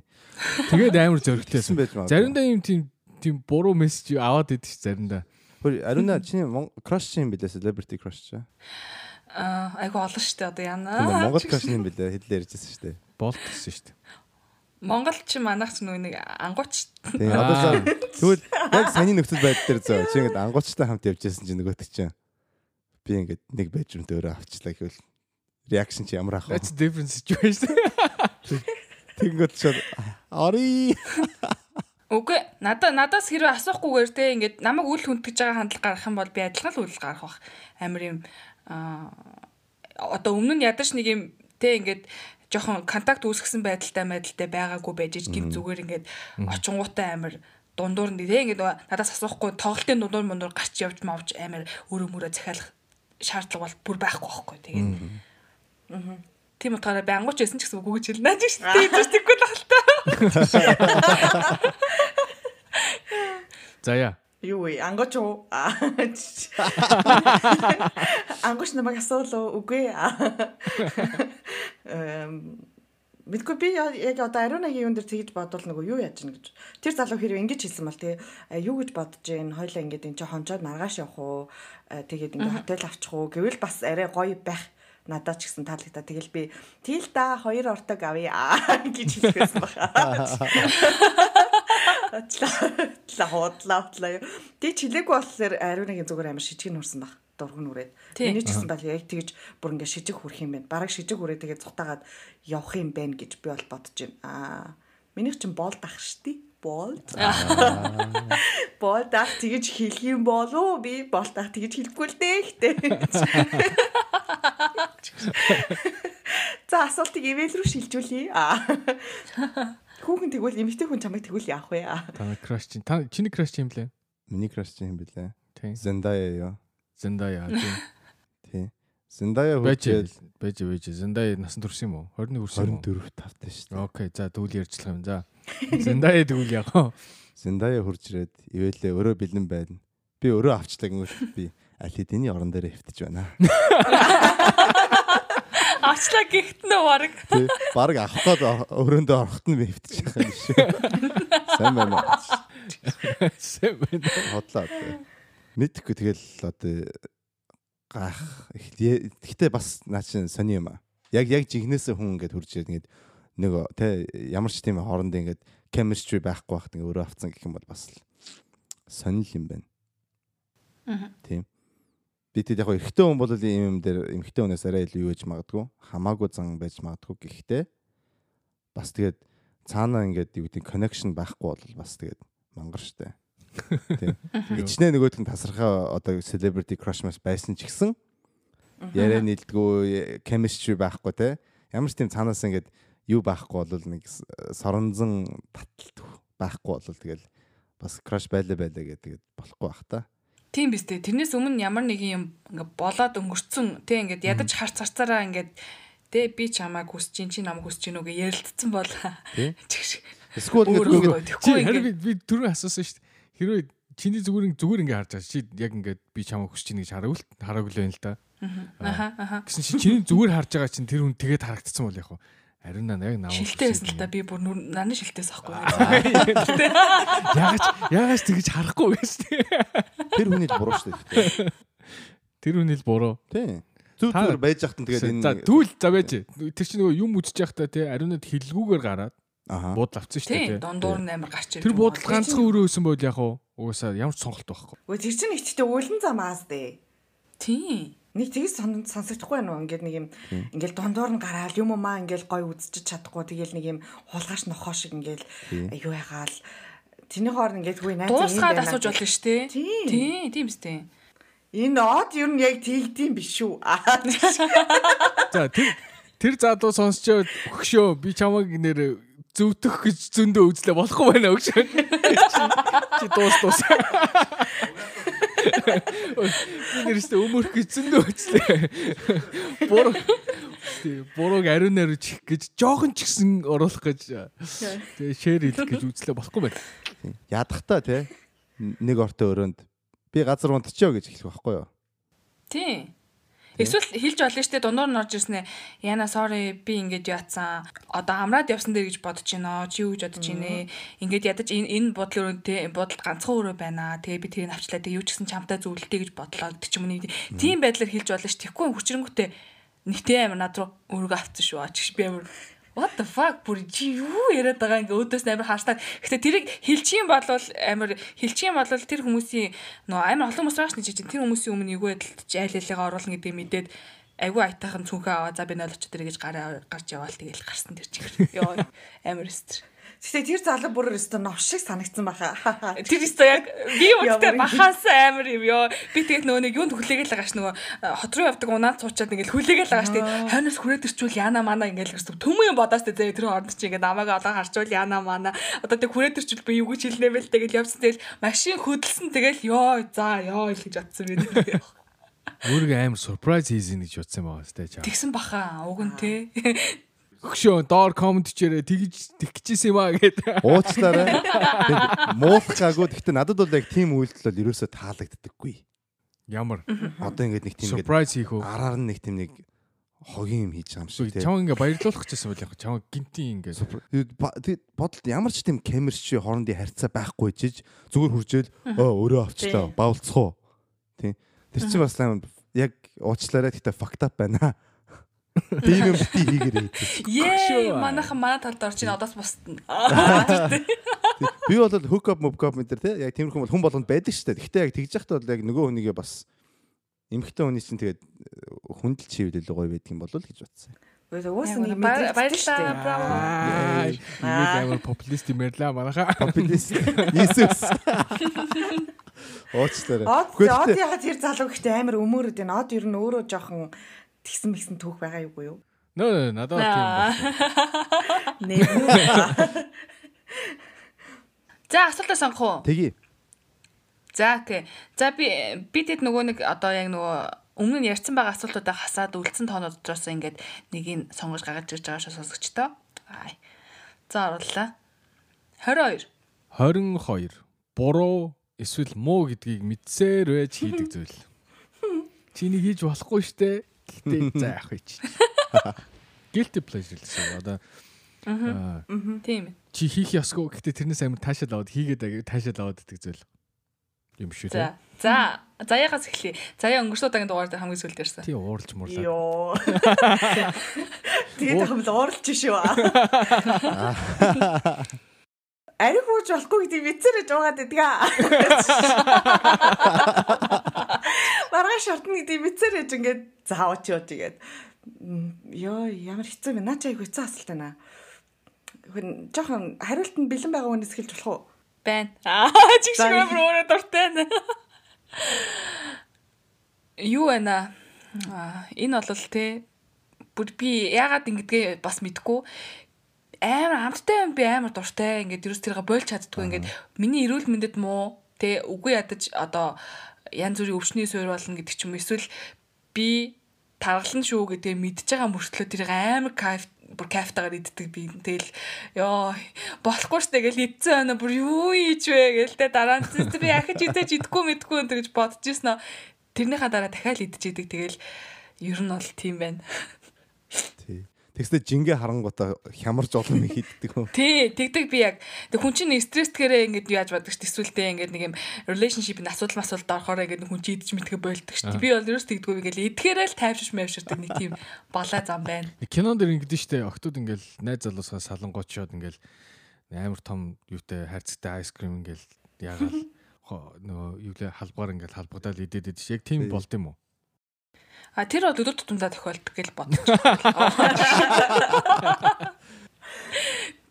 Тэгээд амар зөрөгтэйсэн. Заримдаа юм тийм тийм буруу мессеж аваад идэв чи заримдаа. Хөр ариуна чиний crush чинь билээ celebrity crush чи. Аа айгу олон штэ одоо яана. Монгол crush юм билээ хэдлээ ярьжсэн штэ. Болт гэсэн штэ. Монгол ч манайх ч нөгөө нэг ангууч. Тийм одоо [laughs] тэгвэл яг саний нөхцөл байдал дээр зөө чи ингээд ангуучтай хамт явжсэн чинь нөгөөт чинь би ингээд нэг бэжрүмтэй өөрөө авчлаа гэвэл реакшн чи ямар ах вэ? That's different situation. [laughs] Тэнгөт чи ари Үгүй надаа надаас хэрвээ асуухгүйгээр те ингээд намайг үл хүндгэж байгаа хандлага гаргах юм бол би адилхан л үл гаргах бах. Амар юм аа одоо өмнө нь ядаж нэг юм те ингээд жоохон контакт үүсгэсэн байдалтай байдалтай байгаагүй байж гин зүгээр ингээд очингуутай амар дундуур нь тийм ингээд надаас асуухгүй тоглолтын дундуур мундуур гарч явж мавж амар өрөө мөрөө захиалах шаардлага бол бүр байхгүй байхгүй тэгээд аа Тийм утгаараа би ангууч байсан ч гэсэн үгүй гэж хэлнэ ч шүү дээ. Зүстэхгүй л ахalta. [laughs] За яа. Юу вэ? Ангууч уу? Ангууч намайг асуулаа үгүй. Эм Мэдгүй би яг одоо Ариунагийн юун дээр тэгж бодвол нөгөө юу яаж гэнэ гэж. Тэр залуу хэрэг ингэж хэлсэн бол тий юу гэж бодож гин хоёлаа ингэж энэ ч хончоод маргааш явах уу тэгээд ингэ хотел авчих уу гэвэл бас арай гоё байх надад ч гэсэн таалагдаа тэгэл би тэгэл да хоёр ортог авъя гэж хэлсэн [laughs] баха. Атлаа хотлаа хотлаа. Тэ чилээгүй болохоор Ариунагийн зүгээр амар шижиг нурсан баг дурган үрээд. Миний ч гэсэн бол яг тэгж бүр ингээ шижиг хүрх юм байна. Бараг шижиг үрээ тэгээ цутаагаад явах юм байна гэж би бол бодож байна. Аа Минийх чинь болд ах штий. Болд. [laughs] Болд ах тэгэж хэлэх юм болов би болд ах тэгэж хэлэхгүй л дээ ихтэй. [laughs] За асуултыг ивэл рүү шилжүүлье. [laughs] Хүүхэн тэгвэл эмэгтэй хүн чамайг тэгвэл яах вэ? Та краш чинь та чиний краш юм блэ? Миний краш чинь юм блэ? Тийм. Зендая ёо. Зендая тийм. Тийм. Зендая байж байж байж Зендая насан турш юм уу? 21 хүрсэн юм уу? 24 тавтай шүү дээ. Окей. За тэгвэл ярьчлах юм. За. Зендая тэгвэл яах вэ? Зендая хурж ирээд ивэлээ өөрөө бэлэн байна. Би өөрөө авчлаа гэнэ би аль хэдийн орон дээр хөвтөж байна. [laughs] Авчлаа гихт нөө баг. Бараг авах гээд өрөөндөө орохт нь байгаа юм шиг. Сайн байна. Сайн байна. Хотлоо. Мэдхгүй тэгэл одоо гах гэхдээ бас наа чин сони юм аа. Яг яг жигнэсээ хүн ингээд хурж ирээд ингээд нэг тэ ямар ч тийм хооронд ингээд chemistry байхгүй байхад ингээд өөрөө авцсан гэх юм бол бас сонир юм байна. Аа. Тийм. Тэд яг эрэгтэй хүн бол ийм юм дээр эмэгтэй хүнээс арай илүү юу гэж магадгүй хамаагүй зан байж магадгүй гэхдээ бас тэгээд цаанаа ингээд юу гэдэг connection байхгүй бол бас тэгээд мангар штэ. Тийм. [laughs] Ичнээ нөгөөдх нь тасархаа одоо celebrity crush mas байсан ч гэсэн яриа нийлдэггүй chemistry байхгүй те. Ямар ч тийм цаанаас ингээд юу байхгүй бол нэг соронзон таталт байхгүй бол тэгэл бас crush байлаа байлаа гэдэг болохгүй бах та. Тийм биз дээ. Тэрнээс өмнө ямар нэгэн юм ингээ болоод өнгөрцөн. Тий ингээд ядаж харц харцаараа ингээд тэ би чамайг хүсэж чинь чи намайг хүсэж чинь үгээ ярилцсан бол. [laughs] Эсвэл ингээд чи харин би түрүү асуусан шүү дээ. Хэрвээ чиний зүгээр зүгээр ингээ харж байгаа чи яг ингээд би чамайг хүсэж чинь гэж хараагүй л хараагүй л байна л да. Аха аха. Гэсэн чи чиний зүгээр харж байгаа чинь тэр хүн тэгээд харагдсан бол яг Ариун наа яг. Шилтэй байсан л та би бүр наны шилтээс ахгүй. [laughs] Ягаач ягаач тэгж харахгүй гэж. Тэр хүний л буруу шүү дээ. Тэр хүний л буруу. Тийм. Зүг зүгээр байж захтан тэгээд энэ За түүл за байж. Тэр чинь нөгөө юм үзэж явахдаа тий ариунад хилгүүгээр гараад буудал авцсан шүү дээ. Тийм дундуур нь амар гарч ирсэн. Тэр буудал ганцхан өрөө өсөн бол яг уу угаасаа ямар ч сонголт байхгүй. Үгүй тэр чинь ихтэй уулан зам ааз дээ. Тийм. Нэг тэгс сонсогдохгүй байна уу? Ингээд нэг юм ингээл дундуур нь гараал юм уу маа ингээл гой үзчих чадахгүй тэгэл нэг юм хулгаш нохоо шиг ингээл юу ягаал Тэний хоор ингээд хүү найз дуусгаад асууж болно шүү дээ. Тийм, тийм үстэй. Энэ од ер нь яг тэгдэм биш үү? [laughs] За тэр тэр задуу сонсчоо өгшөө би чамайг нэр зөвтөх гэж зөндөө үзлээ болохгүй байна өгшөө. [laughs] Чи дуус дуус. [laughs] Нэрстэй өмөрх гэж зөндөө үзлээ. Буруу бурууг ариун наруу чих гэж жоохон ч гэсэн оруулах гэж тэгээ шеэр хийх гэж үзлээ болохгүй байна. Ядахтаа те нэг ортой өрөөнд би газар унтчихё гэж хэлэх байхгүй юу? Тийм. Эсвэл хэлж болно штэ дундуур нь орж ирснэ. Яна sorry би ингэж яатсан. Одоо амраад явсан дээр гэж бодож байна. Чи юу гэж бодож байна? Ингээд ядаж энэ бодол өрөөнд бодолд ганцхан өрөө байна. Тэгээ би тэрийг авчлаа. Тэгээ юу ч гэсэн чамтай зөвлөлтэй гэж бодлоо гэдэг ч юм уу. Тийм байдлаар хэлж болно ш. Тэгэхгүй хүчрэнгүүтээ нэгтэй амир над руу өргөө авцсан шүү. Ачиж би амир what the fuck бүр чи юу яриад байгаа ингээ өөдөөс амар хаастаа. Гэтэ тэрийг хэлчих юм бол амар хэлчих юм бол тэр хүмүүсийн нөө амар олон хүмүүс байгаа ш нь чи тэр хүмүүсийн өмнө эйгүү байдалд айл алигаа оруулна гэдэг мэдээд айгүй айтайхан цүнхээ аваа за би 0 очоо тэр гэж гараа гарч яваал тэгэл гарсан тэр чиг. Йоо амар өстер. Гэтэ тэр залуу бүр өстө нов шиг санагдсан баха. [laughs] Тэр өстө яг би үстэй бахаас амар юм ёо. Би тэгээд нөгөө нэг юунд хүлээгээл байгаа ш нөгөө хот руу явдаг унаад суучаад ингээл хүлээгээл байгаа ш тэгээд хойноос хүрээд ирчүүл яна мана ингээл гэсэн төмөн юм бодоос тэ тэр хооронд чи ингээд намайг олоо харчвал яна мана одоо тэг хүрээд ирчүүл би юу гэж хэлнэ бэл тэгэл явсан тэгэл машин хөдөлсөн тэгэл ёо за ёо л гэж бодсон юм. Өөргөө [laughs] амар surprise хийсэн гэж бодсон байгаа сте чаа. Тэгсэн баха. Уг нь те өгшөө доор комент чирээ тэгж тэгчихсэн юм аа гэдэг. Уучлаарай. [laughs] Муулахгаагүй. Гэхдээ надад бол яг тийм үйлдэл бол ерөөсөө таалагддаггүй. Ямар? Одоо ингээд нэг тийм surprise хийх үү? Араар нь нэг тийм нэг хогийн юм хийж байгаа юм шиг тийм. Чам ингээ баярлуулах гэжсэн бол яг чам гинтийн ингээ. Бодолд ямар ч тийм камерч хоорондын харьцаа байхгүй чиж зүгээр хуржээл өө өөрөө авчлаа бавлцах уу. Тийм. Тэр чинь бас яг уучлаарай гэхдээ fucked up байна. Тийм юм бити хийгэрээ. Ее манайхан манай талд орж ийн одоос бусдна. Би бол mock up мэтэр те яг тиймэрхүү бол хүн болгонд байдаг шүү дээ. Гэхдээ яг тэгж яхад бол яг нөгөө хүнийгээ бас эмхтэн хүний чинь тэгээд хүндэлж хийвэл илүү гоё байдаг юм болов л гэж бодсон. Уусаа нэг баярлалаа. Браво. Тэгээд амар популист юм ярьлаа манайха. Популист. Иесус. Уучлаарай. Од яхад тэр залуу гэхдээ амар өмөрөд байна. Од ер нь өөрөө жоохон тэгсэн мэгсэн түүх байгаа юу юу? Нөө надад тийм байна. Нэ. За асуултаа сонгох уу? Тэгье. За окей. За би би тэд нөгөө нэг одоо яг нөгөө өмнө нь ярьсан байгаа асуултуудаа хасаад үлдсэн тоонууд дотроос ингээд нэгийг сонгож гаргаж ирж байгаа шүү сонсогчдоо. За орлоо. 22. 22. Буруу эсвэл муу гэдгийг мэдсээр байж хийдэг [laughs] зүйл. Чиний хийж болохгүй штэ. Гэтэ за яах вэ чи. [laughs] Guilty pleasure гэсэн одоо Аа. Тийм. Чи хийх ёсгүй гэхдээ тэрнээс амар таашаал аваад хийгээд таашаал аваад идэх зүйл юм шүү те. За. За заяагаас эхлэе. Заяа өнгөрсөн удаагийн дугаар дээр хамгийн сүүлд ярьсан. Тий ууралж мурлаа. Йоо. [laughs] Тэгээд хамл ууралж шүү. [laughs] Ари хууж болохгүй гэдэг вицэрэж угаад идгээ. Маргааш шортно гэдэг вицэрэж ингээд заавч юу тэгээд ёо ямар хэцүү вэ? Наа чи айгу хэцүү асуулт байна. Хүн жоохон хариулт нь бэлэн байгаа хүнээс хэлж болох уу? Байна. [laughs] Аа чиг шиг амар өөрөө дуртай байна. Юу байна? Энэ бол те бүр би яагаад ингэдгээ бас мэдгүй амар амттай юм би амар дуртай. Ингээд ерөөс тэргээ бойлж чаддгүй. Ингээд миний эрүүл мэндэд муу тэ үгүй ядаж одоо янз бүрийн өвчний суурь болно гэдэг ч юм эсвэл би таргалан шүү гэдэг мэдж байгаа мөртлөө тэрийг амар кайф бүр кайфтагаар иддэг би. Тэгэл ёо болохгүй штэ гэл идсэн өнө бүр юу ийж вэ гээл тэ дараа нь би ахиж идэж идэхгүй мэдгүй гэж бодож ирсэн. Тэрнийхаа дараа дахиад идчихэдэг. Тэгэл ер нь бол тийм байна. Тэгсээ жингээ харангуудаа хямарж олон хийддэг юм. Тий, тэгдэг би яг. Тэг хүн чинь стрессгээрээ ингэж яаж боддог ш төсвөлтэй ингэж нэг юм relationship-ийн асуудал масуулд орохоор ингэж хүн чинь идэж мэдгээ болдог ш. Би бол ерөөс тэгдэггүй гэл эдгээрээ л тайвширч мэвширдэг нэг тийм балаа зам байна. Кинонд дэр ингэдэж штэ октод ингээл найз залуусаа салангуучаад ингээл амар том юутай хайрцагтай айскрим ингээл яагаад [laughs] нөгөө юу лээ халбгаар ингээл халбагдаад идээд идэж яг тийм болд юм уу? А тэр бол өдөр тутамдаа тохиолдог гэж бодож.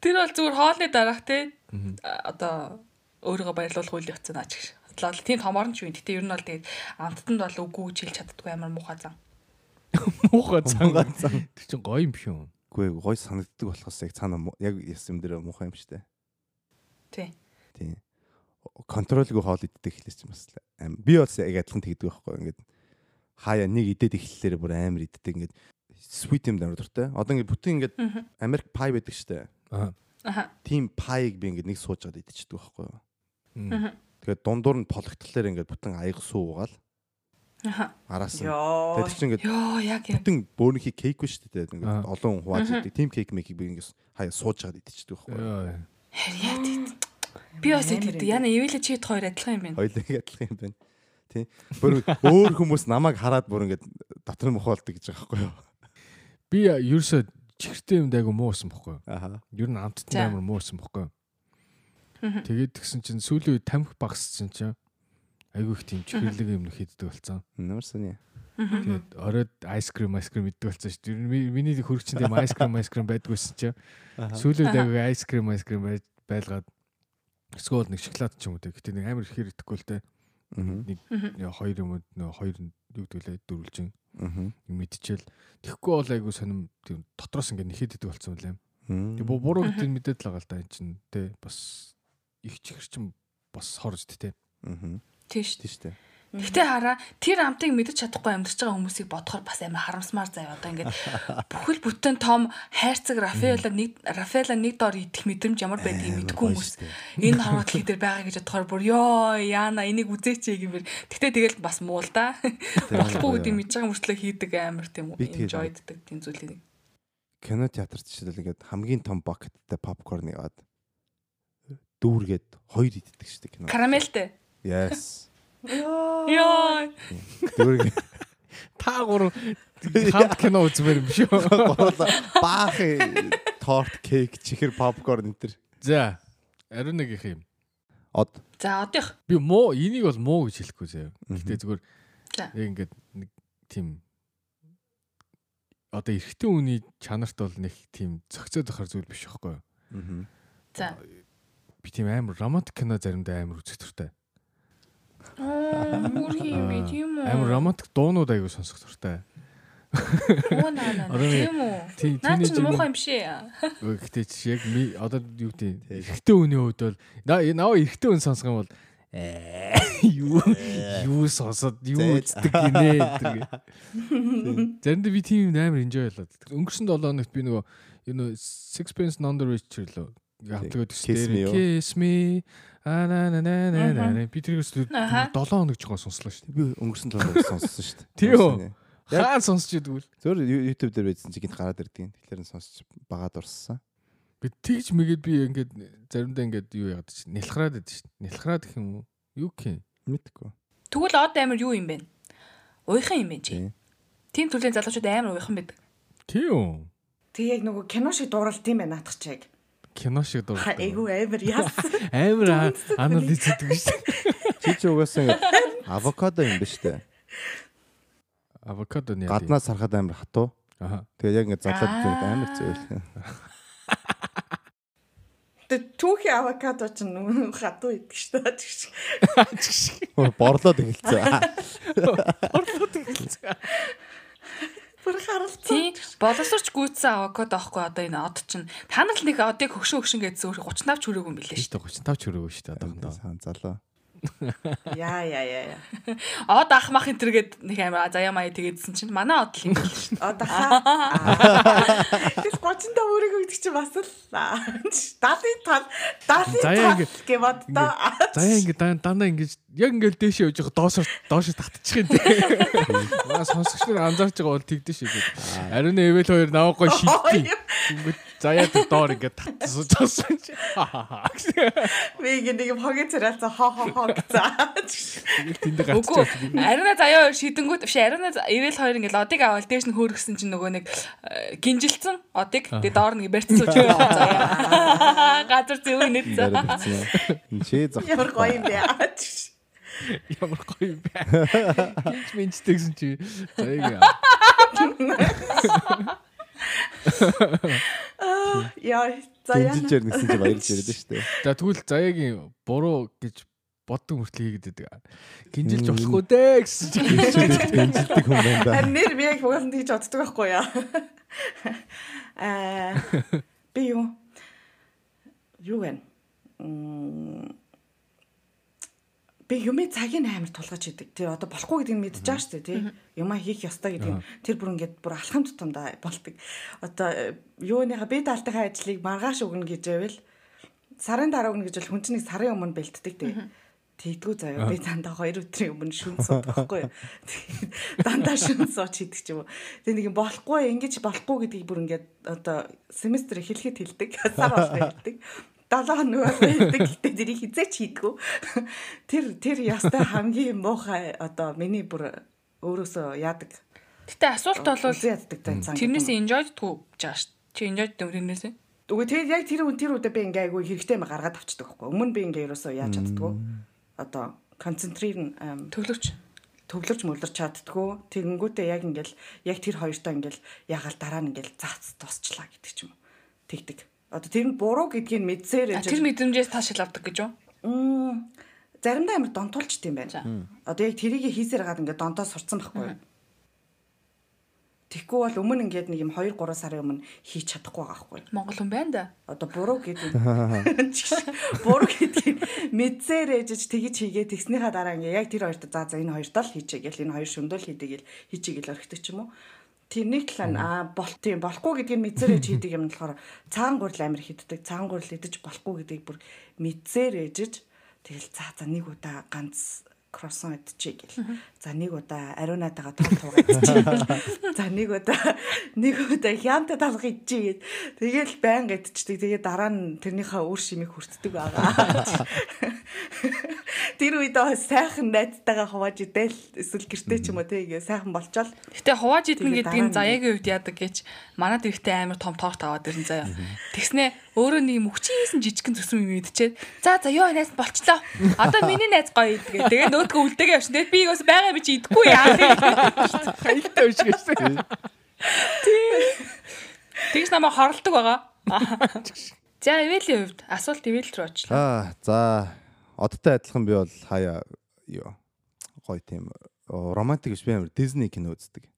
Тэр бол зүгээр хоолны дараах те одоо өөрийгөө баярлуулах үйл явц наач гэж. Бодлоо тийм томорн ч юм. Гэтэ ер нь бол тэгээд амттанд бол үгүй гэж хэлж чаддгүй амар муухай зан. Муухай зан. Тэр чинь гоё юм биш үү? Үгүй гоё санагддаг болохоос яг цаана яг юм дээр муухай юм штэ. Тий. Тий. Контролгүй хоол иддэг хэлээс юм бас. Би бас яг адилхан тэгдэг байхгүй ингээд хаяа нэг идээд эхлэлээр бүр амар иддэг ингээд sweet юм амар дуртай. Одоо ингээд бүтэн ингээд Америк пай байдаг штэ. Аа. Аха. Тим пайг би ингээд нэг суужгаад идчихдэг байхгүй юу. Тэгээд дундуур нь пологтлоор ингээд бүтэн аяг суугаал. Аха. Араас нь. Тэгээд чи ингээд Йоо яг яг. бүтэн бөөнийхий кейк биш штэ. Тэгээд ингээд олон хувааж идэг. Тим кейк мейкийг би ингээд хаяа суужгаад идчихдэг байхгүй юу. Харьяа тийм. Би бас тэгдэг. Яна ивэлэ чийд хоёр адилхан юм байна. Хоёулаа адилхан юм байна. Тий. Бүр өөр хүмүүс намайг хараад бүр ингээд дотор нь мохолдог гэж байгаа байхгүй юу. Би ерөөсөө чихртэй юм дайгу муусан бохгүй юу. Аха. Ер нь амттан амар муусан бохгүй юу. Тэгээд тэгсэн чинь сүүлийн үед тамхи багссан чинь айгүй их тийм чихэрлэг юм хийддэг болсон. Ямар сони. Тэгээд оройд айскрим айскрим иддэг болсон шүү дээ. Миний хөрөгчөнд юм айскрим айскрим байдгүйсэн чинь сүүлийн үед айгүй айскрим айскрим байлгаад эсвэл нэг шоколад ч юм уу. Гэтэ нэг амар ихээр идэхгүй л те. Нэг хоёр юм нөө хоёр юу гэдгэлээ дөрвөлжин. Мэдчихэл. Тэгэхгүй бол айгүй сонирм тийм дотроос ингээд нэхэд идэг болсон юм лээ. Тэг буруу гэдэг нь мэдээд л байгаа л да эн чин те. Бас их чихэрчэн бас хорж те. Тийш. Тийш үү. Гэтэ хараа тэр амтыг мэдэж чадахгүй амьдарч байгаа хүмүүсийг бодохоор бас амар харамсмаар заяа. Одоо ингээд бүхэл бүтэн том хайрцаг Рафаэла нэг Рафаэла нэг доор идэх мэдрэмж ямар байдгийг мэдгүй хүмүүс энэ хараад хийдэр байгаа гэж бодохоор бүр ёо яана энийг үзээч гэмээр. Гэтэ тэгэл бас муу л да. Болохгүй гэдэг мэдж байгаа мөртлөө хийдэг амар тийм enjoyддаг тийм зүйлийг. Кино театрт ч ингээд хамгийн том бакеттай попкорн яваад дүүргээд хоёр иддэг шүү дээ кино. Карамелтэй. Yes. Яа. Дүүрэг Та гурав хамт кино үзмээр юм шүү. баах торт, кейк, чихэр, попкорн энэ төр. За. Ариун нэг их юм. Од. За одоох. Би муу энийг бол муу гэж хэлэхгүй заяа. Гэтэ зүгээр За. яг ингээд нэг тийм одоо эрэгтэй хүний чанарт бол нэг тийм зөгцөөд ахар зүйл биш байхгүй юу? Аа. За. Би тийм амар романтик кино заримдаа амар үзэх туртай. Аа, мөр юм би тийм үү? Амар романтик дуунууд аягүй сонсох туртай. Оо наа наа. Тийм үү? Наа чи муухай юм шээ. Гэхдээ чи яг ми одоо юу гэдэг эрэгтэй хүний хувьд бол наа эрэгтэй хүн сонсох юм бол [laughs] юу юу сонсоод юу үздэг гинэ гэдэг. Заримдаа би тийм амар enjoy болоод. Өнгөрсөн 7 хоногт би нөгөө know Sixpence None the Richer лөө яадаг гэсэн Kiss me а на на на на на би тэрээс 7 хоног жоохон сонслоо шүү дээ. Би өнгөрсөн 7 хоног сонссон шүү дээ. Тийм үү? Хаан сонсч идвэл. Зөөр YouTube дээр байцсан чи гинт гараад ирдэг. Тэгэхээр нь сонсч багаад урссан. Би тэгж мэгээд би ингээд заримдаа ингээд юу яагаад чи нэлхраад байдаг шүү дээ. Нэлхраад гэх юм уу? Юу гэх юм? Мэдгүй. Тэгвэл од амир юу юм бэ? Уйхан юм бэ чи? Тийм төрлийн залуучууд амар уйхан байдаг. Тийм. Тэг яг нөгөө кино шиг дууралт юм байна наадах чиг. Кино шиг дууралт. Айгу амар яс. Амар анализ хийдэг шүү дээ. [laughs] Чи ч угаасаа ингээд авокадо юм ба штэ. Авокадо нь яа. Гаднаас харахад амар хатуу. Аха. Тэгээ яг ингээд задлаад зэрэг амар зөөл. Тэг түүхий авокадо ч хатуу идэг шүү дээ. Борлоод эхэлсэн. [laughs] Борлоод эхэлсэн. Бүр харалцсан. Боловсрч гүйцсэн авокадо аахгүй одоо энэ од чинь. Та нар л нэг одыг хөгшин хөгшин гэж зөөр 30 навч хүрээгүй юм билээ шүү дээ. 30 навч хүрээгүй шүү дээ одоохондоо. Сан залуу. Яа яа яа. Од ах мах энэ төргээд нэг амар заяа маяа тэгээдсэн чинь манай од л юм байна шүү дээ. Од ах. [laughs] Тэс 30 та өөрийгөө гэдэг чинь бас л 70 тал 70 тал гэ боддоо. Заяа ингэ дандаа ингэж яг ингээл дээшээ явж байгаа доошоо доошоо татчих юм дээ. [laughs] Маа сонсогч нар анзаарч байгаа бол тэгдэж шүү дээ. Ариун эвэл хоёр наваагүй шийдтий. Ингээд заяа доор ингээд татсууж байгаа чи. Би ингэ нэг хогийн царайлцаа хоо хоо хоо гэсэн. Тэнд гацчих. Ариуна заяа шидэнгүүт биш ариуна эвэл хоёр ингээд одыг аваад дээш нь хөөргсөн чинь нөгөө нэг гинжилсэн одыг тэгээ доор нэг барьцсан ч [laughs] заяа. [laughs] Газар зөв нэт. Чи зах. Ямар гоё юм бэ. Ямар гоё юм бэ. Гинж минжтэй гэсэн чи. За яг. [laughs] Аа яа заяа. Гинжээр нэгсэн чи баярлж яриад шүү дээ. За тэгвэл заяагийн буруу гэж боддог мөртлөө хийгээд байдаг. Гинжилж болохгүй дээ гэсэн чи гинжилдэг хүн байна да. Харин нэр би яг угаасаа тийж боддог байхгүй яа. Аа би юу юу вэ? Мм би юмээ цагийн амар тулгаж идэг. Тэр одоо болохгүй гэдгийг мэдчихэж байгаа шүү дээ, тий. Юмаа хийх ёстой гэдгийг тэр бүр ингээд бүр алхам тутамдаа болдог. Одоо юуныхаа би даалтынхаа ажлыг маргааш өгнө гэж байвал сарын дараа өгнө гэж бол хүн чинь сарын өмнө бэлтдэг тий. Тэгдгүү заяа би дандаа 2 өдрийн өмнө шүн сууд байхгүй юу. [laughs] Дандаа шүн сууч хийдэг ч юм уу. Тэг нэг болохгүй ингэж болохгүй гэдгийг бүр ингээд одоо семестр эхлэхэд хэлдэг. [laughs] Сар болоо хэлдэг. 7 хоног байдаг гэхдээ тэрийг хизээч хийдгүү. Тэр тэр ястай хамгийн муухай одоо миний бүр өөрөөсөө яадаг. Гэтэ асуулт бол яддаг тань. Тэрнээс enjoy-дгүй жааш. Чи enjoy гэдэг тэрнээс? Үгүй тэр яг тэр тэр үедээ би ингээ айгүй хэрэгтэй юм гаргаад авчдаг байхгүй. Өмнө би ингээ ерөөсөө яаж чаддгүй. Одоо концентрийн төвлөрч төвлөрч мөлөрч чаддгүй. Тэгэнгүүтээ яг ингээл яг тэр хоёртоо ингээл ягаал дараа нь ингээл заац тусчлаа гэдэг ч юм уу. Тэгдэг. Одоо тэр нь буруу гэдгийг мэдсээр тэр мэдрэмжээс таашаал авдаг гэж юу? Мм заримдаа амар донтуулчт юм байна. Одоо яг тэрийг хийсээр гаад ингээд донтоо сурцсан байхгүй юу? Тэгэхгүй бол өмнө ингээд нэг юм 2 3 сарын өмнө хийж чадахгүй байгаа байхгүй. Монгол хүн байна да. Одоо буруу гэдэг. [laughs] Буруу гэдгийг мэдсээр ээжж тэгж хийгээ тэгснийхаа дараа ингээд яг тэр хоёрт за за энэ хоёрт л хийчихэ гэл энэ хоёр шөндөл хийдэг гэл хийчихэ гэл орхидог ч юм уу. Тэрнийг талаа нь аа болт юм болохгүй гэдгийг мэдсээр ээж хийдэг юм болохоор цагаан гурил амир хиддэг. Цагаан гурил идэж болохгүй гэдгийг бүр мэдсээр ээжж тэгэл за за нэг удаа ганц кроссон идчихье гэл. За нэг удаа ариунатайгаа тул туугаа идчихье. За нэг удаа нэг удаа хямта талх идчихье гэд. Тэгэл байн идчихдэг. Тэгээ дараа нь тэрнийхээ үр шимийг хүртдэг байгаа. Тэр үед сайхан найзтайгаа хувааж идэл эсвэл гэртээ ч юм уу тэгээ сайхан болчоод. Гэтэ хувааж идэх гэдэг нь заяагийн үед яадаг гэж манад ихтэй амар том торт аваад ирэн заяа. Тэгснэ өөрөө нэг мөчийсэн жижигхэн зүсрэм юм идчихээд за за ёо найз болчлоо. Одоо миний найз гоё идгээ. Тэгээ нөөдгөө үлдээгээ явчихсан. Тэгээд би бас байгаа би чи идэхгүй яа. Биш гэсэн. Тэгж намайг хорлдог байгаа. За Эвэлийн хувьд асуулт Эвэл рүү очлоо. Аа за одтой адилхан би бол хаяа юу гоё тийм романтик биш би амар Disney кино үздэг.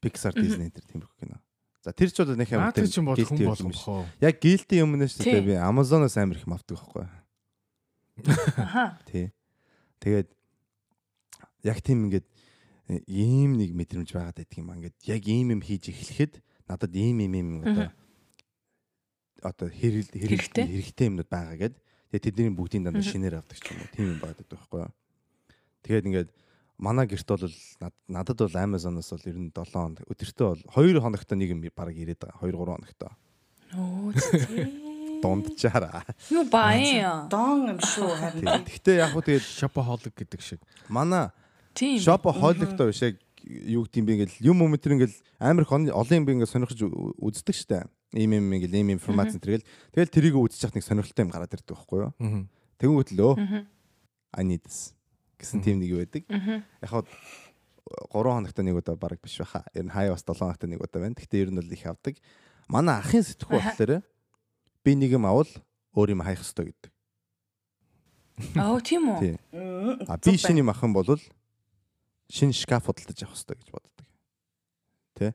Pixar Disney тэр тиймэрхүү кино. За тэр ч бол нэг амар тийм guilty юм биш. Яг guilty юм нэ шүү дээ би Amazon-оос амар их авдаг байхгүй. Аха. Тий. Тэгээд яг тийм ингээд э, ийм нэг мэдрэмж байгаад байдаг юм аа. Ингээд яг ийм юм хийж эхлэхэд надад ийм ийм ийм одоо одоо хэрэг хэрэгтэй хэрэгтэй юмнууд байгаа гэд. Тэгээд тэдний бүгдийн дандаа шинээр авдаг ч юм уу. Тийм юм байдаг байхгүй юу. Тэгээд ингээд манай гэрт бол надад бол Amazon-оос бол ер нь 7 хоног өдөртөө бол 2 хоногт нэг юм баг ирээд байгаа. 2 3 хоногт. Оо [laughs] тий дундчаараа. Юу баян. Дон юм шүү харин. Гэхдээ яг хөө тэгээд shopaholic гэдэг шиг. Манай тийм shopaholic доо биш яг юу гэдэг юм бэ ингээл юм юм тэр ингээл амар их олон юм би ингээл сонирхож үздэг штэ. Ийм юм ингээл ийм информац тэргээл тэгэл тэрийг үзэж яхад нэг сонирхолтой юм гараад ирдэг байхгүй юу? Тэнгүүт лөө. I need this гэсэн тийм нэг байдаг. Яг хоо 3 хоногт нэг удаа баг биш баха. Ер нь хаяа бас 7 хоногт нэг удаа байна. Гэхдээ ер нь бол их авдаг. Манай ахын сэтгхүү болохоор би нэг юм авал өөр юм хаях хэрэгтэй гэдэг. Аа тийм үү? А би авах юм бол шинэ шкаф худалдаж авах хэрэгтэй гэж боддог. Тэ?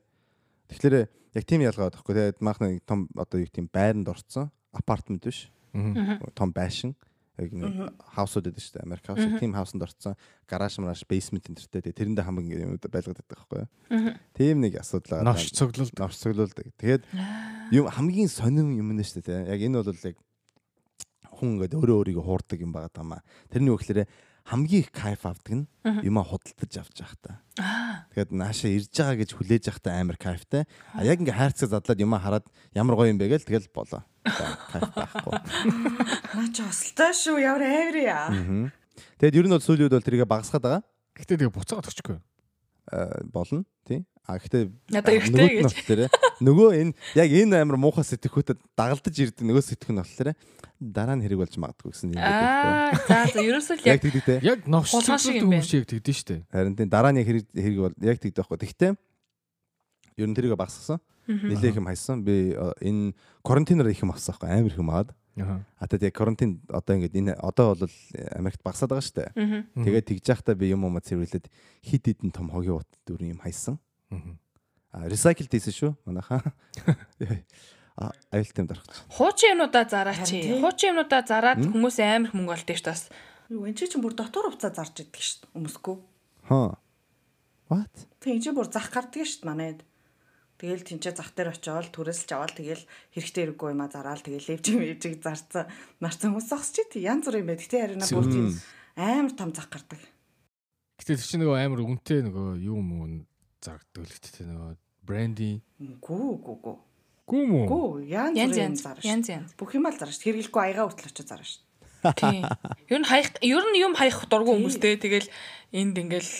Тэгэхээр яг тийм ялгаа байхгүй. Тэгээд маахны том одоо юу тийм байранд орцсон апартмент биш. Том байшин яг нэг хаусууд гэдэг шүү дээ. Америк хаус тийм хаусанд орцсон гараж мараш бейсмент энтертэй тэгээ тэрэндээ хамгийн юм байлгаад байдаг байхгүй юу. Тийм нэг асуудал байгаа. Новш цоглол новш цоглолдог. Тэгээд юм хамгийн сонирм юм нэ шүү дээ. Яг энэ бол яг хүн ингээд өөрөө өөрийгөө хуурдаг юм байгаа даа. Тэрний үгээр хамгийн их кайф авдаг нь юмаа худалдаж авч явах та. Тэгээд наашаа ирж байгаа гэж хүлээж явах та амар кайфтай. А яг ингээ хайрцаг задлаад юмаа хараад ямар гоё юм бэ гээл тэгэл болоо. Кайф байхгүй. [laughs] Наа ч хосолтой шүү. Ямар амар яа. Тэгэд ер нь бол сүүлийн үед бол тэрийг багасгаад байгаа. Гэтэ тэгээ буцаагаад өчгүй. Э болно тий. А гэхдээ надад ихтэй гэж. Нөгөө энэ яг энэ амар муухай сэтгэхүйтэд дагалдаж ирдэг нөгөө сэтгэх нь болохоор дараа нь хэрэг болж магадгүй гэсэн юм байна. Аа за за ерөөсөө яг тэгдэгтэй. Яг новшилсан юм шиг тэгдэж штэ. Харин тийм дараа нь хэрэг хэрэг бол яг тэгдэх байхгүй. Тэгтээ ер нь тэрийг багсгасан. Нилээх юм хайсан. Би энэ карантинаар их юм авсан байхгүй. Амар их юм аваад. А тэгээд яг карантин одоо ингээд энэ одоо бол Америкт багасаад байгаа штэ. Тэгээд тэгж яхта би юм уу цэвэрлээд хид хидэн том хогийн ут дөрөв юм хайсан. А recycle хийсэн шүү манайхаа. [laughs] аюултай юм дарах. Хуучин юмнуудаа зараач. Хуучин юмнуудаа зараад хүмүүс амар мөнгө олдсон ш тас. Юу энэ чинь бүр дотор хувцас зарж идэг ш өмсгөө. Хаа. What? Тэг энэ чинь бүр зах гардаг ш манайд. Тэгэл тэнцээ зах дээр очиод түрээсэлж аваад тэгэл хэрэгтэй хэрэггүй юм а зараал тэгэл левж мэвжиг зарцсан. Нарцсан хүмүүс зогсч тий янз бүр юм байд. Гэтэ харина бүр тийм амар том зах гардаг. Гэтэ тэр чинь нөгөө амар үнэтэй нөгөө юу юм зардаг л гэтэ нөгөө бренди. Гүү гүү гүү. Гүү мүү? Гүү янз янз зарна. Янз янз. Бүх юм ал шүү. Хэрэглэхгүй аяга хүртэл очиж шүү. Тийм. Ер нь хаях ер нь юм хаях дургу хүмүүстэй тэгэл энд ингээл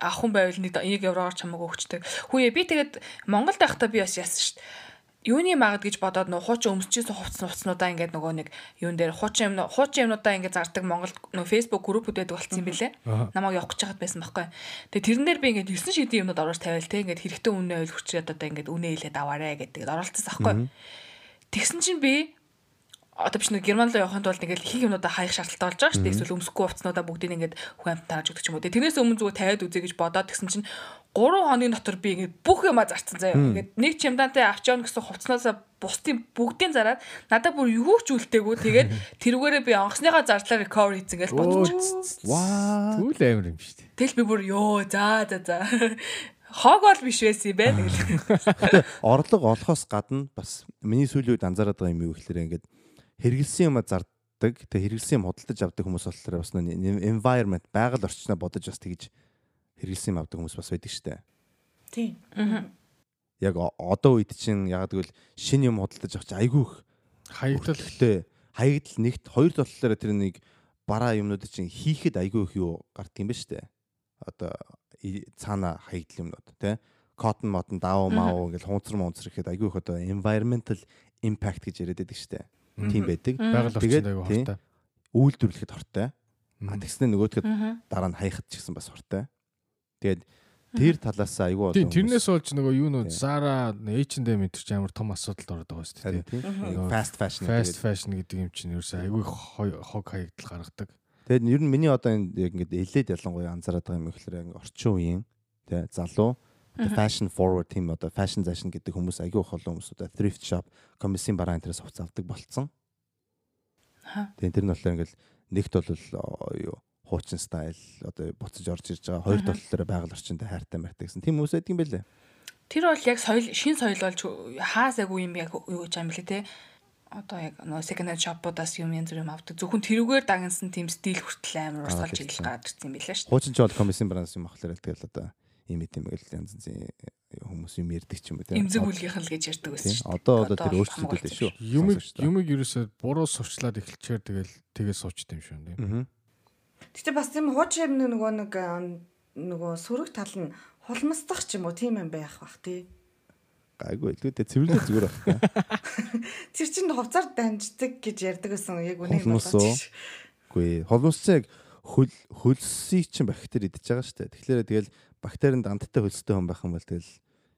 авах хүн байвал нэг 1 евроогоор чамаагүй өгчдөг. Хүүе би тэгээд Монголд байхдаа би бас яасан шүү дээ юуны магад гэж бодоод нөө хуучин өмсчихсэн хувцас нуцнуудаа ингээд нөгөө нэг юун дээр хуучин юм хуучин юмнуудаа ингээд зардаг Монголд нөгөө Facebook группүүд байдаг болсон юм билэ. Намайг явах гэж хаад байсан байхгүй. Тэгээ тэрэн дээр би ингээд 9 шидийн юмнууд оруулж тавиал те ингээд хэрэгтэй үнэ ойлгочиход одоо ингээд үнэ хэлээд аваарэ гэдэг оролцсон байхгүй. Тэгсэн чинь би одоо биш нэг герман руу явахын тулд ингээл их юмудаа хаях шаардлагатай болж байгаа шүү дээ. Эсвэл өмсөхгүй хувцснуудаа бүгдийг ингээд хүн амт тааж өгдөг ч юм уу. Тэрнээс өмнө зүгээр тавиад үзье гэж бодоод тэгсэн чинь 3 хоногийн дотор би ингээд бүх юмаа зарцсан заяа. Ингээд нэг чемдантай авч явна гэсэн хувцснаасаа бусдын бүгдийн зараад надад бүр юу ч үлдээгүй. Тэгээд тэрүүгээрээ би онгоцныхаа зардлаар recover хийцэн гэж бодчих. Ваа. Түл амир юм шүү дээ. Тэгэл би бүр ёо за за за хог бол биш байсан юм байна гэл. Орлого олохоос гадна бас миний сүүлийн үед анзаараад байгаа юм юу гэхээр ингээд хэрэгэлсэн юм зардаг тэг хэрэгэлсэн юм худалдаж авдаг хүмүүс болохоор бас environment байгаль орчноо бодож бас тэгж хэрэгэлсэн юм авдаг хүмүүс бас байдаг штэ. Тийм. Яг одоо үед чинь яг гэвэл шин юм худалдаж авч айгүйх хаягдaltaй хаягдал. нэгт хоёр талаараа тэр нэг бараа юмнууд чинь хийхэд айгүйх юу гардаг юм ба штэ. Одоо цаана хаягдал юмнууд тий cotton modern даав маа ингээл хунцар мунцар гэхэд айгүйх одоо environmental impact гэж яриад байдаг штэ тийм байдаг. Хортой. Үйлдвэрлэхэд хортой. А тэгснэ нөгөөдгөд дараа нь хаяхад ч гэсэн бас хортой. Тэгээд Тэр талаас айгүй болоо. Тэрнээс болж нөгөө юу нөө Zara, H&M энэ ч амар том асуудалд ороод байгаа шүү дээ. Fast fashion fast fashion гэдэг юм чинь ерөөсөө айгүй хог хаягдал гаргадаг. Тэгээд ер нь миний одоо энэ яг ингээд элээд ялангуяа анзаараад байгаа юм ихлээр ингээд орчин үеийн тий залуу fashion forward team одоо fashion fashion гэдэг хүмүүс айгүй их олон хүмүүс одоо thrift shop, комиссийн бараа энэ төрөөс хувц авдаг болцсон. Тэгээд тэр нь болохоор ингээд нэгт бол юу хуучин стайл одоо буцаж орж ирж байгаа. Хоёр толлороо байгаль орчинд хайртай мартай гэсэн. Тийм хүмүүс байдаг юм байлээ. Тэр бол яг соёл шин соёл болж хаас яг юм яг юу гэж юм бэлээ те. Одоо яг нөө second hand shop-уудаас юм янз бүр юм авдаг. Зөвхөн тэрүүгээр дагнсан тийм стил хүртэл амар урсгалж ил гарч ирсэн юм билээ шүү. Хуучин ч бол комиссийн бранс юм ахлаар тэгэл одоо юм идэм байл янз янзын хүмүүс юм ярьдаг ч юм уу тийм. Имзэг үлгийнх нь л гэж ярьдаг байсан шүү. Одоо одоо тэр өөрчлөлттэй шүү. Юм юмыг ерөөсөө буруу сурчлаад эхэлчихээр тэгэл тэгээ суучт юм шүү тийм. Гэтэ бас тийм хуучин юм нөгөө нэг нөгөө сөрөг тал нь хулмсдах ч юм уу тийм юм байх бах тий. Гайгүй илүү дээ цэвэрлээ зүгээр байна. [laughs] Тэр чинь хувцаар данждаг гэж ярьдаг гэсэн яг үнийг болооч. Үгүй холмсцсан яг хөл хөлсийг чинь бактери идчихэж байгаа шүү дээ. Тэгэхээр тэгэл бактерийн дандтай хөлстэй хүн байх юм бол тэгэл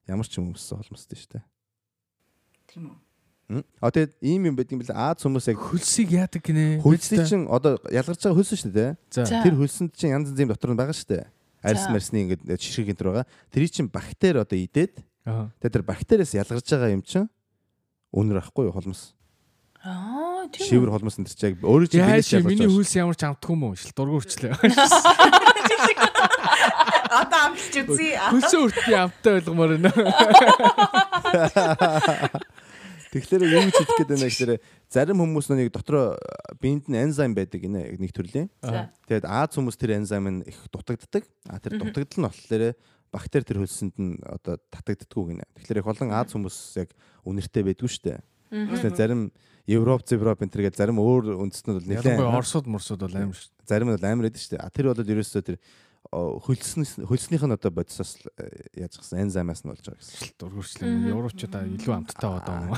ямар ч юм өмссөн холмсдээ шүү дээ. Тийм үү. А тэгээд ийм юм байдаг юм бэл Аз хүмүүс яг хөлсийг яадаг гинэ. Хөлсийг чинь одоо ялгарч байгаа хөлс шүү дээ. Тэр хөлсөнд чинь янз янзын дотор нь байгаа шүү дээ. Арьс марсны ингээд шишиг энэ байгаа. Тэрий чинь бактери одоо идээд тэгээд тэр бактериас ялгарч байгаа юм чинь өнөр ахгүй юу холмос. Аа тийм. Шивэр холмос энэ чинь яг өөрөө чинь бинээс ялгарч. Миний хөлс ямар ч амтгүй юм уу? Шил дургуурчлаа. [laughs] Одоо амтч үзье. Хөлсөө үртний амттай ойлгомоор байна. Тэгэхээр юу гэж хэлэх гээд байна гэхээр зарим хүмүүс нэг дотроо биед нь энзим байдаг гинэ нэг төрлийн. Тэгээд Аз хүмүүс тэр энзим нь их дутагддаг. А тэр дутагдал нь болохоор бактери тэр хөлсөнд нь одоо татагддггүй гинэ. Тэгэхээр их олон Аз хүмүүс яг үнэртэй байдгүй шүү дээ. Тэгэхээр зарим Европ, Европ энэ төргээд зарим өөр үндэстнүүд бол нэлээд Оросууд, Морсууд бол амар шүү. Зарим нь бол байдаг шүү дээ. А тэр бол ерөөсөө тэр хөлснөс хөлснийх нь одоо бодисоос э, яаж гсэн энзимаас нь болж байгаа гэсэн. Дургуурчлаа Европчуудаа илүү амттай байгаа юм.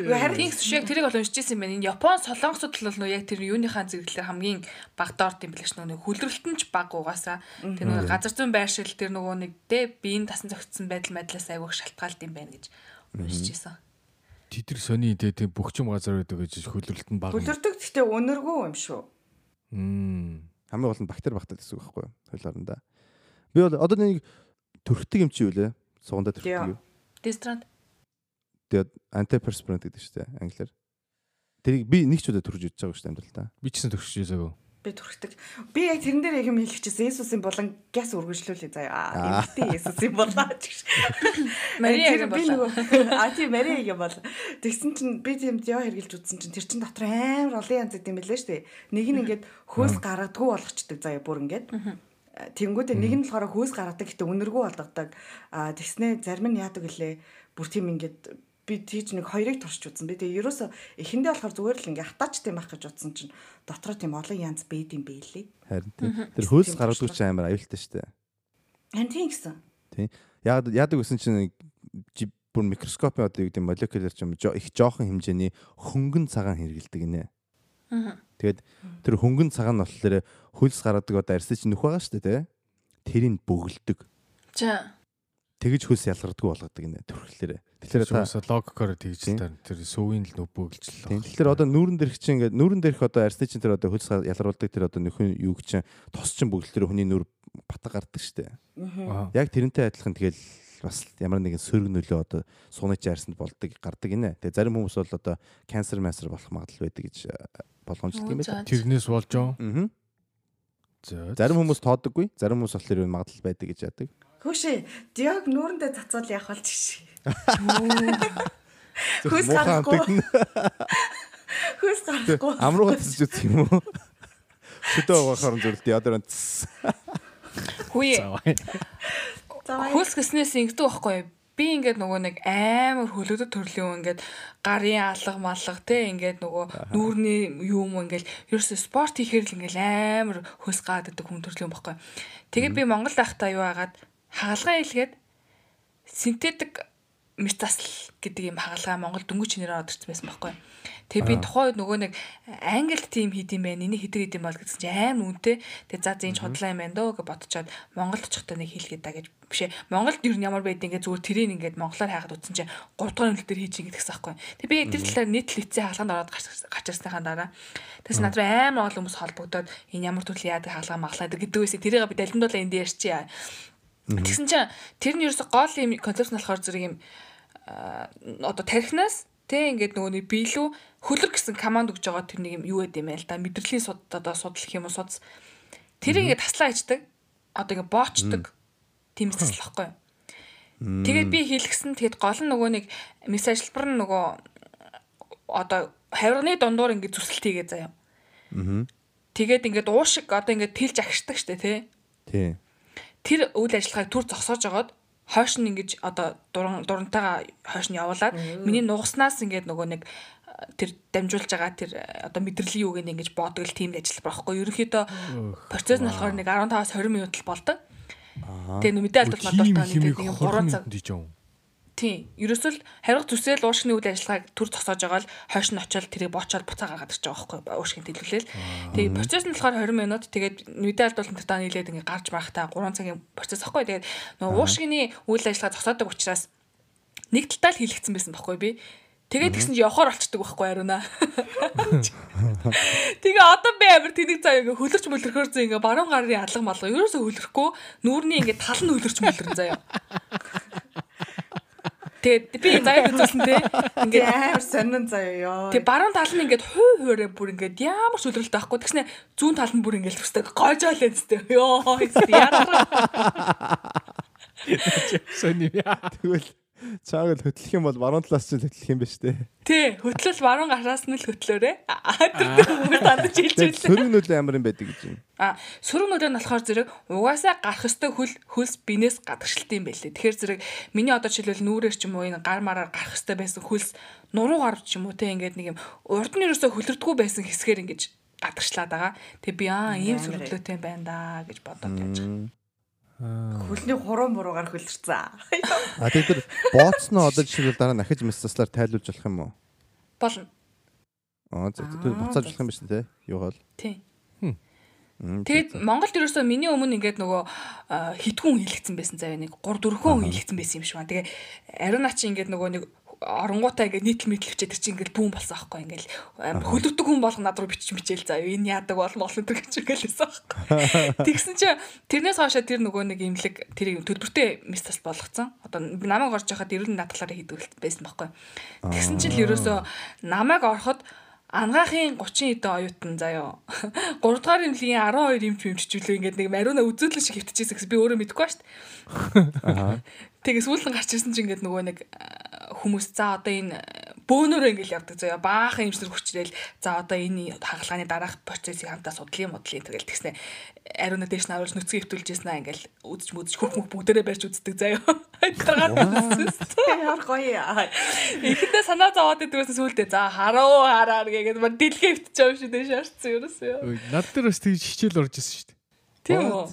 Харин тиймс шиг тэрийг бол уншижсэн юм байна. Энэ Япон солонгосууд бол нөө яг тэр юуныхаа зэрэглэлээр хамгийн баг доорт юм билэгч нөгөө хөлдрөлтөн ч баг угаасаа. Тэр нөгөө газар зүйн байршил тэр нөгөө нэг дэ биеийн тасан зөгцсөн байдал мадлаас айвуух шалтгаалт юм байна гэж уншижсэн. Тэдэр сони дэ бүх юм газар байдаг гэж хөлдрөлтөн баг. Хөлдрөлтөг гэхдээ өнөргөө юм шүү. Хамгийн гол нь бактери багтаад гэсэн үг байхгүй юу? Хойлоорнда. Би бол одоо нэг төрхтөг юм чи юу лээ? Сугандаа төрхтөг юу? Дестранд. Тэгээд antiperspirant гэдэг шүү дээ англиар. Тэрийг би нэг ч удаа төрж үзэж байгаа шүү дээ амьдралдаа. Би ч гэсэн төрж үзээгүй би түрхдэг. Би яг тэрэн дээр яг юм хэлчихсэн. Есүсийн болон гяс үргэлжлүүлээ заяа. Эмэгтэй Есүсийн болоо гэж. Мария би нөгөө а тийм Мария юм бол. Тэгсэн чинь би тийм яа хэрглэж үзсэн чинь тэр чин дотор амар олон янз гэдэм билээ шүү дээ. Нэг нь ингээд хөөс гаргадгүй болгочдөг заяа бүр ингээд. Тэнгүүдээ нэг нь болохоор хөөс гаргадаг гэтээ үнэргүй болгодог. А тэгснээ зарим нь яадаг гэлээ. Бүр тийм ингээд би тийж нэг хоёрыг туршиж үзсэн. Би тэгээ ерөөсө эхэндээ болохоор зүгээр л ингээ хатаачтай байх гэж утсан чинь дотроо тийм олон янз бэд юм бэлээ. Харин тэр хөлс гаргадаг чинь амар аюултай шүү дээ. Харин тийм гэсэн. Тийм. Яг яадаг гэсэн чинь бүр микроскопын одоо юу гэдэг молекулер ч юм их жоохон хэмжээний хөнгөн цагаан хэрэгэлдэг нэ. Тэгээд тэр хөнгөн цагаан нь болохоор хөлс гаргадаг одоо арьсч нөх байгаа шүү дээ, тэ. Тэрийг бөглөдөг. За тэгж хөлс ялгардаггүй болгодог нэ төрхлөөрэ. Тэгэхээр та логикоор тэгж таар тэр сүүгийн л нөбөглж л. Тэгэхээр одоо нүүрэн дээрх чинь ингээд нүүрэн дээрх одоо арсны чинь тэр одоо хөлс ялгаруулдаг тэр одоо нөхөн юу гэж чинь тос чинь бөглөл тэр хүний нүр батга гардаг штэ. Яг тэрнтэй адилхан тэгэл бас ямар нэгэн сөрөг нөлөө одоо сууны чинь арсанд болдог гардаг гинэ. Тэгээ зарим хүмүүс бол одоо канцер массер болох магадлал байдаг гэж э, болгоомжлдог юм байна. Тэрнээс болж аа. Зарим хүмүүс тоодоггүй, зарим хүмүүс болохоор магадлал байдаг гэж яадаг. Хөөшөө диог нүүрэндээ цацвал яах вэ чи. Хөөс гарахгүй. Хөөс гарахгүй. Амрууга тасч үзэх юм уу? Хөдөө угаахаар зөвлөлт ядаар онц. Хүй. Хөөс гэснээс ингэдэг байхгүй юу? би ингээд нөгөө нэг амар хөлөгдөд төрлийн ингээд гарын алга малга те ингээд нөгөө нүүрний юм ингээд ерөөсө спорт хийхээр л ингээд амар хөөс гаад гэдэг хүн төрлийн байхгүй. Тэгээд би Монгол байхдаа юу агаад хаалгаа илгээд синтетик мис засал гэдэг юм хагалгаа Монгол дөнгөж чинээр орж ирсэн байсан байхгүй. Тэгээ би тухайн үед нөгөө нэг англид тим хийд юм байна. Энийг хийд юм бол гэсэн чинь аим үнэтэй. Тэгээ за зин худлаа юм байна дөө гэж бодчиход Монголд очихдоо нэг хэлгээд да гэж бишээ. Монголд юу ямар байд ингээ зүгээр тэрийг ингээд монголоор хайхад утсан чинь 3 дахь үнэлтээр хийж ин гэдэгсэн байхгүй. Тэгээ би тэр талаар нийт лицээ хаалганд ороод гарч ирснийхаа дараа тэгс над руу амар гол хүмүүс холбогдоод энэ ямар төрлийн яадаг хаалгаа маглаа гэдэг үгүйсээ тэрийг би далимдуулаа энд ярьчих. Тэгсэн чинь тэр нь ерөөсө гол юм концепт нь болохоор зэрэг юм одоо тархинаас тэг ингээд нөгөө нэг биелүү хөлөр гэсэн команд өгж байгаа тэр нэг юм юу гэдэм байл да мэдрэлийн суд одоо судлах юм уу судс тэр ингээд таслаа ичдэг. Одоо ингээд боочдөг тийм зүйл баггүй тэгээд би хэлгсэн тэгэд гол нь нөгөө нэг мессеж хэлбэр нь нөгөө одоо хавирганы дундуур ингээд зүсэлтийгээ заяа. Тэгээд ингээд уушиг одоо ингээд тэлж агшдаг штэ тий. Тий тэр үйл ажиллагааг түр зогсоож агаад хойш нь ингэж одоо дуран дурантайгаа хойш нь явуулаад миний нугаснаас ингээд нөгөө нэг тэр дамжуулж байгаа тэр одоо мэдрэлийн үг ингэж бодог л тийм ажил байхгүй. Ерөнхийдөө процесс нь болохоор нэг 15-аас 20 минут л болдог. Тэгээ мэдээ алдвал мадуултаа нэг 3 цаг. Тийм. Ерөөсөл хариг зүсэл уушгины үйл ажиллагааг төр зогсоож байгаа л хойш нь очиод тэрийг боочоод буцаа гаргаад ирж байгаа байхгүй уушгын төлөвлөл. Тэгээ процесс нь болохоор 20 минут. Тэгээд мэдээ алдвал тутаа нийлээд ингээ гарч байхдаа 3 цагийн процесс байхгүй. Тэгээд нөгөө уушгины үйл ажиллагаа зогсоодог учраас нэг талдаа л хийлгэсэн байсан байхгүй би. Тэгээд тэгсэн чи явахаар болчдөг байхгүй ариуна. Тэгээ одоо би амир тэнийг заа ингээ хөлөрч мөлөрхөөр зөө ингээ баруун гарын алга малга ерөөсөө хөлөрөхгүй нүүрний ингээ тал нь хөлөрч мөлөрн заяа. Тэгээд би заяа үзүүлсэн те. Ингээд амар сонин заяа ёо. Тэгээд баруун тал нь ингээд хуу хуурэ бүр ингээд ямар ч үлрэлт байхгүй. Тэгснэ зүүн тал нь бүр ингээд төстэй гойжоол энэ ёо. Яараа. Сони яа. Тэгвэл Цааг л хөтлөх юм бол баруун талаас ч хөтлөх юм ба штэ. Тий, хөтлөл баруун гараас нь л хөтлөөрэ. Тэр хүмүүс дандаж хэлж байлаа. Сөрөг нөлөө ямар юм байдаг гэж юм. А сөрөг нөлөө нь болохоор зэрэг угаасаа гарах ёстой хөл хөлс бинээс гадагшилт юм байлээ. Тэгэхээр зэрэг миний одоо жишээлбэл нүүрээр ч юм уу энэ гар мараар гарах ёстой байсан хөлс нуруу гарч ч юм уу те ингээд нэг юм урд нь ерөөсө хөлөрдгүү байсан хэсгээр ингэж гадагшлаад байгаа. Тэгээ би аа ийм сөрөглөөтэй байна да гэж бодоод явж байгаа. Хөлний хуруу муруугаар хөлөрцөн. А тэгээд тэр бооцноо одоо жишээлбэл дараа нь ахиж мессаслаар тайлуулж болох юм уу? Болно. Аа зөв буцааж болох юм биш үү те? Юу бол? Тийм. Тэгээд Монголд ерөөсөө миний өмнө ингээд нөгөө хитгүүн хийлгцэн байсан зав нэг 3 4 хүн хийлгцэн байсан юм шиг байна. Тэгээ ариуна чи ингээд нөгөө нэг оронгуудаа ингээд нийтлэл мэдлэгчээ тэр чинь ингээд бүүн болсон аахгүй ингээд хөлөвдөг хүн болох над руу бичиж мичээл заа энэ яадаг бол молон тэр гэж гэлээсэн аахгүй. [laughs] Тэгсэн чинь тэрнээс хойшоо тэр нөгөө нэг имлэг тэр төлбөртэй мистас болгоцсон. Одоо намайг орж яхад ерөн надлаараа хийдэг байсан байхгүй. Тэгсэн чинь л ерөөсөө намайг ороход Ангаахын 30 эдэн оюутан заяо. 3 дугаар имлэгийн 12 имч имчжүүлээ ингээд нэг мариуна үзүүлэн шиг хөвтчихсэн гэсэн би өөрөө мэдэхгүй ба шүү дээ. Аа. Тэгээ сүүлэн гарч ирсэн чинь ингээд нөгөө нэг хүмүүс за одоо энэ бөөнөрөө ингээл явдаг заяа баахан имчнэр хүчрээл за одоо энэ хагалгааны дараах процессыг хамтаа судлын модлын тэгэл тэгснэ. Ариуна дэш наруулж нүцгэн хөвтүүлж яснаа ингээл үзэж мүдэж хөх мөх бүгдээрээ барьж үздэг заяа. [laughs] Ямар гоё ихэндээ санаа зовоод идэгээс сүултээ. За харуу хараар гэгээд хөвтөж байгаа юм шиг дэш харцсан ерөөсөө над дээр бас тэгж хичээл орж исэн шүү дээ. Тийм үү?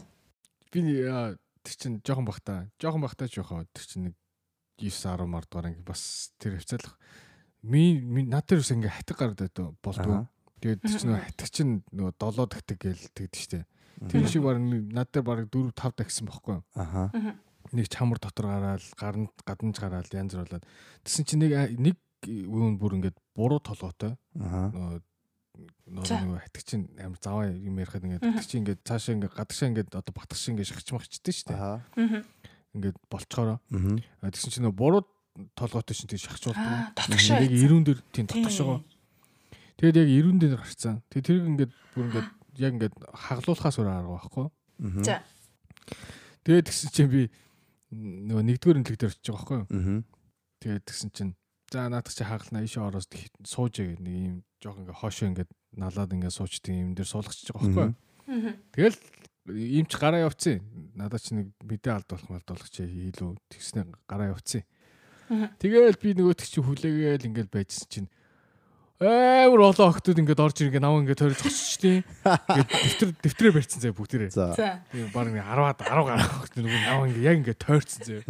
Би тэр чин жоохон бахта. Жоохон бахта ч яхаа тэр чин нэг 9 10 мар дугаар ингээ бас тэр хвцаалах. Ми над дээр ус ингээ хатаг гардаг болдгоо. Тэгээд тэр чин хатаг чин нөгөө 7 дахтаг гээл тэгдэж штэ. Тэр шиг баг над дээр баг 4 5 дахсан бохгүй? Аха. Нэг чамар дотор гараад, гаранд гаданж гараад янз буруулаад. Тэсэн чинь нэг нэг үн бүр ингээд буруу толготой. Аха. Нөгөө нөгөө хатаг чинь амар заваа юм ярихад ингээд хатаг чинь ингээд цаашаа ингээд гадагшаа ингээд одоо батгах шиг ингээд шахаж махчихдээ шүү дээ. Аа. Ингээд болцохороо. Аа. Тэгсэн чинь нөгөө буруу толгойтой чинь тэг шахаж болдог. Дотгошоо. Яг ирүүн дээр тийм дотгошоо. Тэгээд яг ирүүн дээр гарцсан. Тэгээд тэрийг ингээд бүр ингээд яг ингээд хаглуулахаас өөр арга байхгүй. За. Тэгээд тэгсэн чинь би нөгөө нэгдүгээр имлэг дээр очиж байгаа байхгүй. Тэгээд тэгсэн чинь за наадах чи хагална ийшээ ороос сууж нэг юм жоох ингээ хоошоо ингээ налаад ингээ суучдаг юм дээр суулгачихж байгаа байхгүй. Тэгэл ийм ч гараа явцсан. Надад ч нэг мэдээ алдуулах малдуулах чи илүү тэгснэ гараа явцсан. Тэгэл би нөгөөтг чи хүлээгээл ингээл байжсэн чинь амар олон охтууд ингээд орж иргээ наваа ингээд тойрож зогсчихтiin. Ингээд дэвтэр дэвтрээ барьсан заяа бүгдээрээ. За. Тийм баг нэг 10-аад 10 гараа охтууд нөгөө наваа ингээд яг ингээд тойрцсон заяа.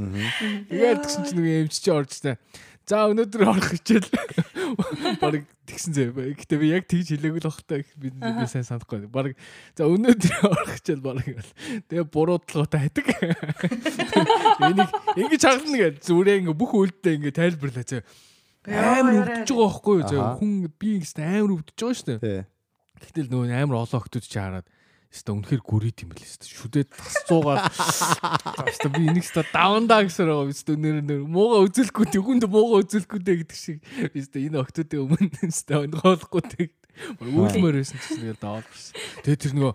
Тэгээд тэгсэн чинь нөгөө эмч чи орж таа. За өнөөдөр орох хичээл [laughs] баг тэгсэн заяа. Гэтэ би яг тэгж хэлээгүй л бахтай би би сайн санахгүй. Баг за өнөөдөр [laughs] орох хичээл баг ингээл. Тэгээ буруудлоготой хатаг. [laughs] Энийг ингэж хагална гэж зүрээ ингээ бүх үйлдэл ингээ тайлбарлаа заяа амар өвдөж байгаа байхгүй юу зөө хүн би ингэсэн амар өвдөж байгаа шүү дээ. Гэтэл нөгөө амар олон охтууд чи хараад Яста үнэхээр гүрийт юм байл яста. Шүдээд тасцуугаар. Яста би энийг яста давандаа гэсээр байгаа. Яста нэр нэр мууга үзэлэхгүй тэгүнд мууга үзэлэхгүй гэдэг шиг. Яста энэ охтуудын өмнө яста өнгөөлөхгүй тэг. Үүлмээр байсан ч тэгээд даваад байсан. Тэгээд тэр нөгөө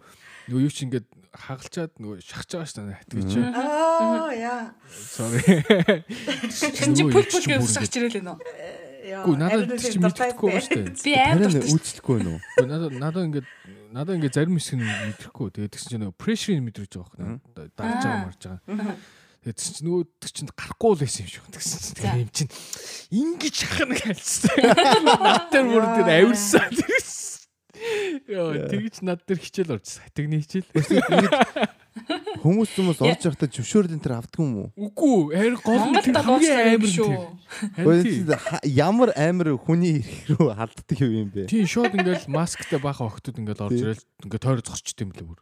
нөгөө юу ч ингээд хагалчаад нөгөө шахаж байгаа шүү дээ. Тэгэж. Аа яа. Sorry. Чи пүл пүл гэж шахаж ирэл нөө. Гү надад чи мэдрэхгүй байна шүү дээ. Би амар. Үйлчлэхгүй нүү. Гү надад надад ингээд надад ингээд зарим хэсэг нь мэдрэхгүй. Тэгээд тэгсэн чинь нөгөө pressure-ыг мэдрэж байгаа байхгүй. Дарж байгаа марж байгаа. Тэгээд чи нөгөө тэр чинь гарахгүй л байсан юм шиг тэгсэн чинь тэгээд юм чинь ингэж хахна гэлсэн. Надад бүр тэр авирсан. Яа, тэгж над дээр хичээл орж сатагны хичээл. Хүмүүс хүмүүс орж явахдаа зөвшөөрлөн тэр авдаг юм уу? Үгүй, харин гол нь тэр хамгийн амар шүү. Ямар амар хүний ирэх рүү халддаг юм бэ? Тийм, шууд ингээл масктай баахан охтууд ингээл орж ирэл ингээд тойроо зогсчтой юм лээ бүр.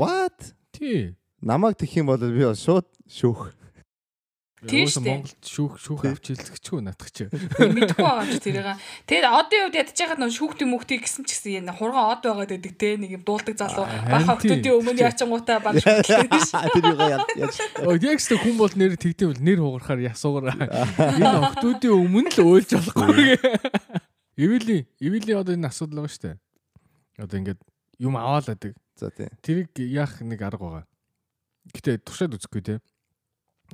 What? Тий. Намайг тэх юм бол би бол шууд шүүх. Тийм шүү. Монголд шүүх шүүх авч хэлцэгчгүй наадах чи. Мэдгүй байгаа ч тэрийг. Тэгэд одын үед ядж байхад нөө шүүхтийн мөхтийг гэсэн ч гэсэн хурган од байгаад байдаг те нэг юм дуулдаг залуу бах охтуудын өмнө яачингуудаа банж хэлдэг ш. Тэр юу яаж. Оо ягс хүн бол нэр тэгдэв бол нэр хугарахаар ясуугаар [laughs] энэ охтуудын өмнө л уйлж болохгүй. [laughs] Эвэли эвэли одоо энэ асуудал байгаа шүү дээ. Одоо ингээд юм аваалаадаг. За тийм. Тэрийг яах нэг арга байгаа. Гэтэ туршаад үзэхгүй те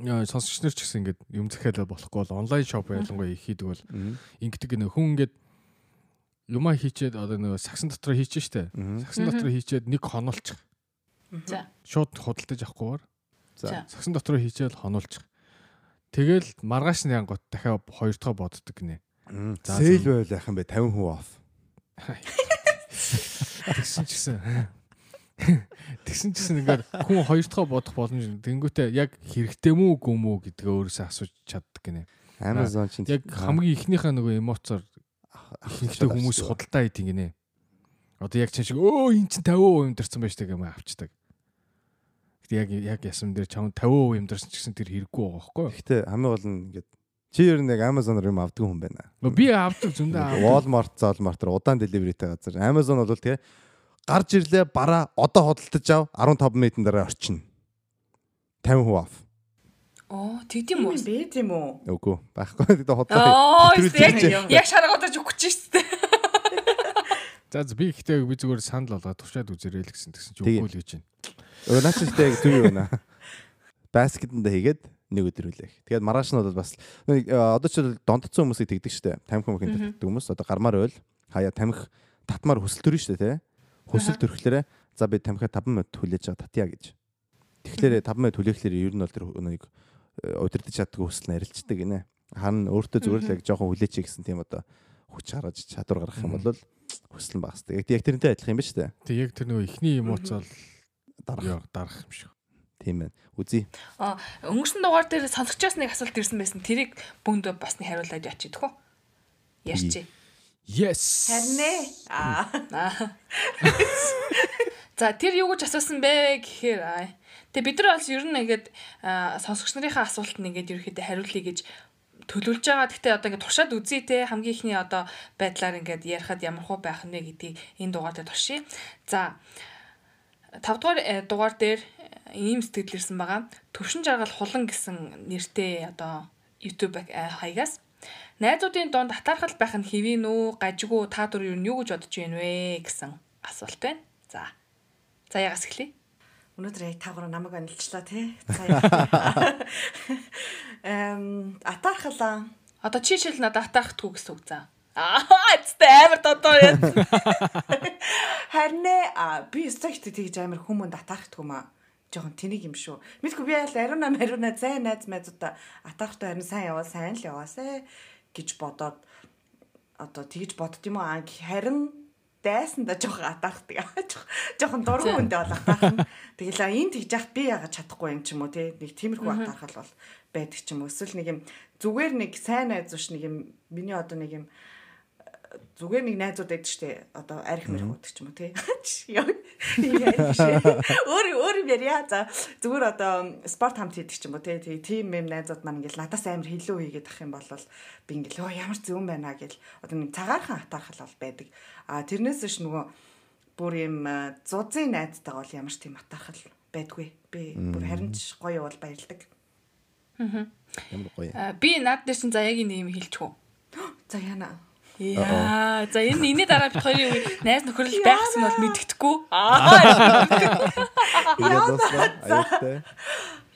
сонсогч нар ч гэсэн ингээд юм захиалаа болохгүй бол онлайн шоп ялангуяа их хийдэг бол ингээд нэг хүн ингээд юмаа хийчээд одоо нэг сагсан дотор хийчихэ штэ. Сагсан дотор хийчээд нэг хонолчих. За. Шууд худалдаж авахгүйгээр. За. Сагсан дотор хийчээд хонолчих. Тэгэл маргааш нь янгот дахиад хоёр дахь боддог гинэ. Сейл байл юм бэ 50% off. [laughs] Тэгсэн ч гэсэн Тэгсэн чинь ингээд хүн хоёр дахь бодох боломж тэнгүүтээ яг хэрэгтэй мүү үгүй мүү гэдгээ өөрөөсөө асууж чаддаг гинэ. Amazon чинь яг хамгийн ихнийхээ нөгөө эмоцоор ихэнхдээ хүмүүс худалдаа хийдэг гинэ. Одоо яг чинь шиг өө эн чинь 50% юмдэрсэн байж таг юм авчдаг. Гэтэ яг яг ясам дээр чам 50% юмдэрсэн ч гэсэн тэр хэрэггүй байгаа байхгүй юу? Гэтэ хамгийн гол нь ингээд чи ер нь яг Amazon-оор юм авдаг хүн байна. Би авдаг зөндөө. Walmart, Zalmart-аар удаан deliveryтэй газар. Amazon бол тэгээ гарч ирлээ бараа одоо хөдөлтөж ав 15 минутын дараа орчино. 50% off. Оо тэгдэм үү? Бэ тийм үү? Үгүй байхгүй. Тэгээ хотлоо. Яг яг шаргуудаж өгч штэ. За би ихтэй би зүгээр санал болгоод тушаад үзэрэй л гэсэн тэгсэн чи үгүй л гэж байна. Өө наач ихтэй зүг юу байна. Баскетэнд хийгээд нэг өдөр үлээх. Тэгээд маргааш нь бол бас одоо ч дондцсон хүмүүсийг тэгдэг штэ. Тамхи мөхийн тэгдэг хүмүүс одоо гармаар байл хаяа тамхи татмаар хөсөл төрн штэ тий Хөсөл төрхлөөрэ за би тамхи 5 минут хүлээж байгаа татъя гэж. Тэгэхээр 5 минут хүлээхлээр ер нь бол тэр нэг э, удирдах чаддгүй хөсөл нь арилждаг гинэ. Хан өөртөө зүгээр л яг жоохон хүлээч гэсэн тийм одоо хүч хараж чадвар гаргах юм бол хөсөл нь багасдаг. Яг тэрнтэй адилхан юм ба шүү дээ. Тэг яг тэр нөгөө ихний эмоц бол дарах дарах юм шиг. Тийм байна. Үзье. А өнгөрсөн дугаар дээр сонсогчоос нэг асуулт ирсэн байсан. Тэрийг бүнд бас нэг хариулаад яачих дөхөө. Ярьчээ. Yes. Харнэ. Аа. За тэр юу гэж асуусан бэ гэхээр тэгээ бид нар бас ер нь ингээд сонсогч нарынхаа асуултанд ингээд ерөөхдөө хариулъя гэж төлөвлөж байгаа. Гэхдээ одоо ингээд туршаад үзье те хамгийн ихний одоо байдлаар ингээд ярихад ямар хөө байх нэ гэдгийг энэ дугаар дээр туршия. За 5 дугаар э, дугаар дээр э, ийм сэтгэл ирсэн байгаа. Төвшин жаргал хулан гэсэн нэртэй одоо YouTube э, хаягаас Найзуудын донд атаархал байх нь хэвийн үү, гажиггүй та дүр юу гэж бодож байна вэ гэсэн асуулт байна. За. За ягаас эхлэе. Өнөөдөр яг тавгаар намайг онилчлаа тий. За. [laughs] Эм атаархалаа. Одоо чи шил надад атаархдгүй гэсэн үг за. Аа, эцтэй амар додоо яа. Харин аа би стагт тэгж амар хүмүүнд атаархдгүй маа жоохон тэнийг юм шүү. Мэдгүй би аль ариуна мариуна зай найз найзуудаа атаархтай харин сайн яваа сайн л яваасай гэж бодоод одоо тэгж бодд юм аа харин дайсандаа жоох атаархдаг. [laughs] Жохон дургу үндэ бол атаархна. Тэгэл энэ тэгж яхад би яагаад чадахгүй юм ч юм уу те. Нэг тиймэрхүү атаархал бол байдаг ч юм уу. Эсвэл нэг юм зүгээр нэг сайн найз ууш нэг юм миний одоо нэг юм зүгээр нэг найзууд байдаг штэ одоо арх мэрх уудаг ч юм уу тий. [laughs] Өөр өөр ярья за зүгээр одоо спорт хамт хийдэг ч юм уу тий. Тийм юм найзууд маань ингээл надаас амар хилүү хийгээд ах юм бол би ингээл оо ямар зөвөн байна гэл одоо нэг цагаархан атаархал бол байдаг. А тэрнээс ш нөгөө бүр юм зузын найзтайгаа бол ямар ч тийм атаархал байдгүй. Би бүр харин ч гоё бол баярлдаг. Аа. Ямар гоё. Би над дээр чинь за яг энэ юм хэлчихв. [gasps] За яана. Яа, за энэ энэний дараа бид хоёрын үе найз нөхөрлөл байхсан бол мэддэхгүй. Аа.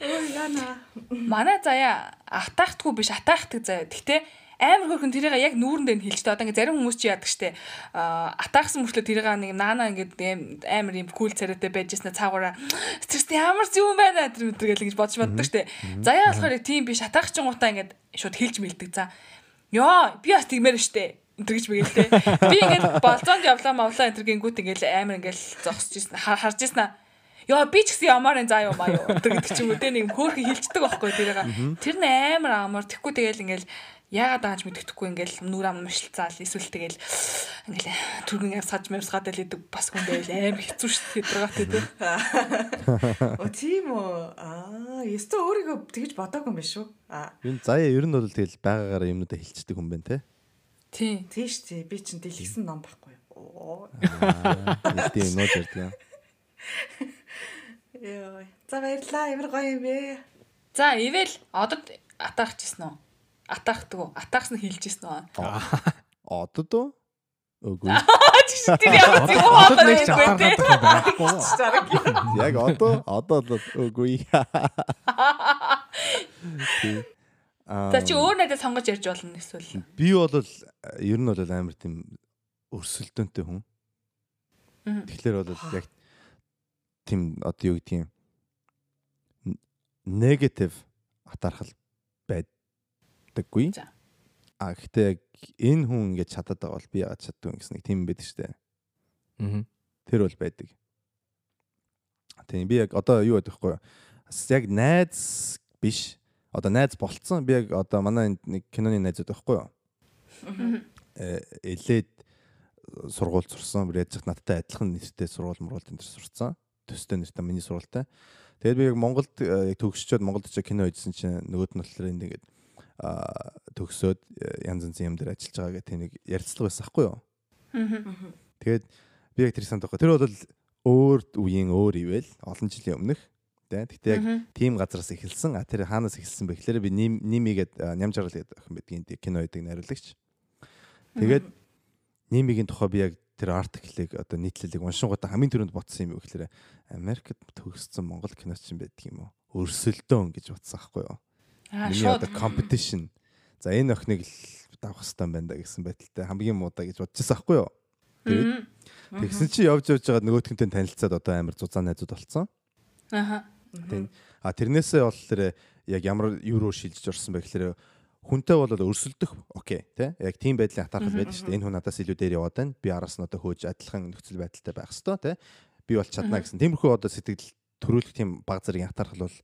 Ой яна. Манай заяа атахдаггүй биш атаахдаг заяа. Гэхдээ амар хөрхөн тэрийг яг нүүрэндээ нь хэлжтэй. Одоо ингээ зарим хүмүүс чи яадаг штэ. Аа атаахсан мөрчлөө тэрийг нэг наана ингээ амар юм кул царайтай байжсна цаагаараа стресс ямар юм байна тэр өдр гэл гэж бодож боддог штэ. Заяа болохоор тийм биш атаахчин гутаа ингээ шууд хэлж мэлдэг. За. Йоо би бас тэгмээр штэ тэгж мэгэл те. Би ингээд болзоонд явлаа мавлаа энэ гингүүт ингээд амар ингээд зогсож ирсэн харж ирсэн аа. Яа би ч гэсэн ямар энэ заа юу маа юу гэдэг ч юм уу те нэг хөөрхөн хилчдэг байхгүй тэрийг. Тэр нь амар амар тэгхгүй тэгэл ингээд яагаад ааж мэддэхгүй ингээл нүр ам мушилцаал эсвэл тэгэл ингээл түргэн саж мэрсгаад л идэг бас хүн байл амар хэцүү шүү дээ тэргаат тий. О тийм үү. Аа, ёстой өөрийгөө тэгж бодоогүй юм биш үү? Аа. Энэ заяа ер нь бол тэгэл байгаагаар юмнуудаа хилчдэг хүн байна те. Тий. Тийш тий. Би чинь дэлгэсэн ном байхгүй юу? Тийм нууж ярьдаг. Йоо. За баярлаа. Ямар гоё юм бэ? За, ивэл одод атаарчсэн үү? Атаахдаг уу? Атаахс нь хилжсэн үү? Одод уу? Үгүй. [laughs] Тэр ямар тийм нэг ч атаархаад байхгүй. Яг одоо одоо л үгүй. [laughs] [laughs] За чи өөр надад сонгож ярьж болно эсвэл. Би бол ер нь бол амар тийм өрсөлдөөнтэй хүн. Тэгэхээр бол яг тийм одоо юу гэдгийг негатив атаархал байдаггүй. А гэхдээ яг энэ хүн ингэж чадаад байгаа бол би яагаад чаддгүй гэсэн нэг тийм байдаг штэ. Аа. Тэр бол байдаг. Тийм би яг одоо юу байдаг вэ? Яг найз биш одоо найз болцсон би яг одоо манай нэг киноны найзууд байхгүй юу? Э элээд сургууль сурсан. Ч надтай адилхан нэртэй сургууль мургуулд энэ сурсан. Төстэй нэртэй миний сургуультай. Тэгээд би яг Монголд яг төгсчөөд Монголд ч кино хийсэн чинь нөгөөд нь болохоор ингээд төгсөөд э, янз янзын юм дээр ажиллаж байгаа гэх тийм нэг ярилцлага байсан хгүй юу? Тэгээд би яг тэр санд байгаа. Тэр бол өөр үеийн өөр ивэл олон жилийн өмнөх Тэ. Гэхдээ яг тийм газараас эхэлсэн. А тэр хаанаас эхэлсэн бэ гэхээр би нимигээд ням жаргал гэдэг охин байдгийн кино гэдэг найруулагч. Тэгээд нимигийн тухай би яг тэр артиклийг одоо нийтлэлийг уншингуудаа хамгийн түрүүнд ботсон юм юу гэхээр Америкт төгссөн Монгол киноч юм байдаг юм уу? Өрсөлдөөн гэж утсан аахгүй юу? Аа шууд одоо competition. За энэ охиныг л давах хэрэгтэй байна да гэсэн байдалтай хамгийн муудаа гэж бодчихсан аахгүй юу? Тэгээд тэгсэн чи явж явж байгаа нөгөөтгөнтэй танилцаад одоо амар зузаан найзууд болцсон. Аха. Тийм. А тэрнээсээ бол тэр яг ямар юу руу шилжиж орсон бэ гэхээр хүнтэй бол өрсөлдөх окей тий яг тийм байдлын хатаархал байдаг шүү дээ. энэ хүн надаас илүү дээр яваад байна. Би араас нь одоо хөөж адилхан нөхцөл байдалтай байх хэвээр тий би бол чадна гэсэн. Тиймэрхүү одоо сэтгэл төрүүлэх тийм баг зэргийн хатаархал бол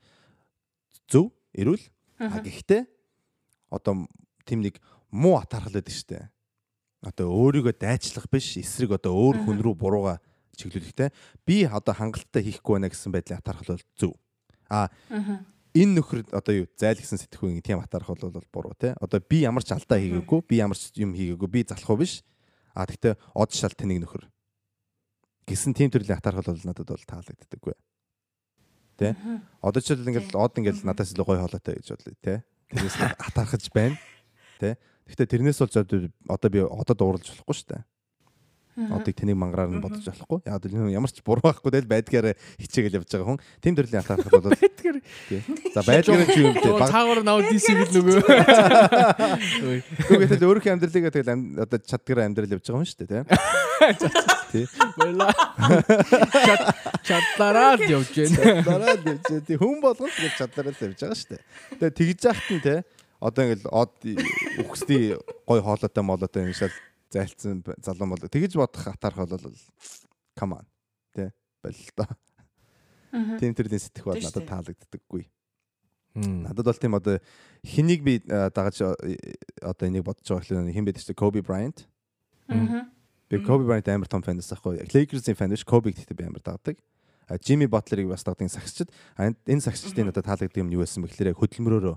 зөв эрүүл. А гэхдээ одоо тийм нэг муу хатаархал байдаг шүү дээ. Одоо өөрийгөө дайчлах биш эсрэг одоо өөр хүн рүү бурууга чиглүүлэхтэй би одоо хангалттай хийхгүй байна гэсэн байдлын атаархал бол зөв. А энэ нөхөр одоо юу зайлгсан сэтгүүгийн тийм атаарх бол буруу те. Одоо би ямар ч алдаа хийгээгүй, би ямар ч юм хийгээгүй, би залхуу биш. А тэгтээ од шал тэнийг нөхөр. Гэсэн тийм төрлийн атаархал бол надад бол таалагддаггүй. Тэ? Одоо ч л ингээл од ингээл надаас илүү гой хоолойтой гэж бодлоо те. Тэрнээс [laughs] атаархаж байна. Тэ? Гэхдээ тэрнээс бол одоо би одод уурлж болохгүй шүү дээ. Одыг тэнийг мангараар нь бодож болохгүй. Яг л ямар ч буруу байхгүй del байдгаараа хичээгээл явж байгаа хүн. Тэм төрлийн атаархал бол байдгаар. За байдгаар чи юм те. Цаагаар нав DC гэл нөгөө. Үгүй тэгэл өөрийнхөө амьдралыг тэгэл одоо чадгаар амьдрал явж байгаа юм шүү дээ тий. Баяла. Чад чадлаараа л явж байна. Чадлаараа л явж байна. Хүн болгон тэгэл чадлаараа л явж байгаа шүү дээ. Тэгээ тэгж яахт нь те одоо ингээл од үхсний гой хоолойтой молоотой юм шал зайлцсан залуу мол тэгэж бодох атарх бол come on тэ боллоо. Тийм төрлийн сэтгэх бол надад таалагддаггүй. Надад бол тийм одоо хэнийг би дагаж одоо энийг бодож байгаа хэрэг хэн байдаг чи Kobe Bryant. Би Kobe Bryant амар том фэн байсан хгүй. Lakers-ийн фэн биш Kobe гэхдээ би амар дагдаг. Jimmy Butler-ыг бас дагдаг сагсчд. Энэ сагсчдын надад таалагддаг юм юу байсан бэ гэхээр хөдөлмөрөөрөө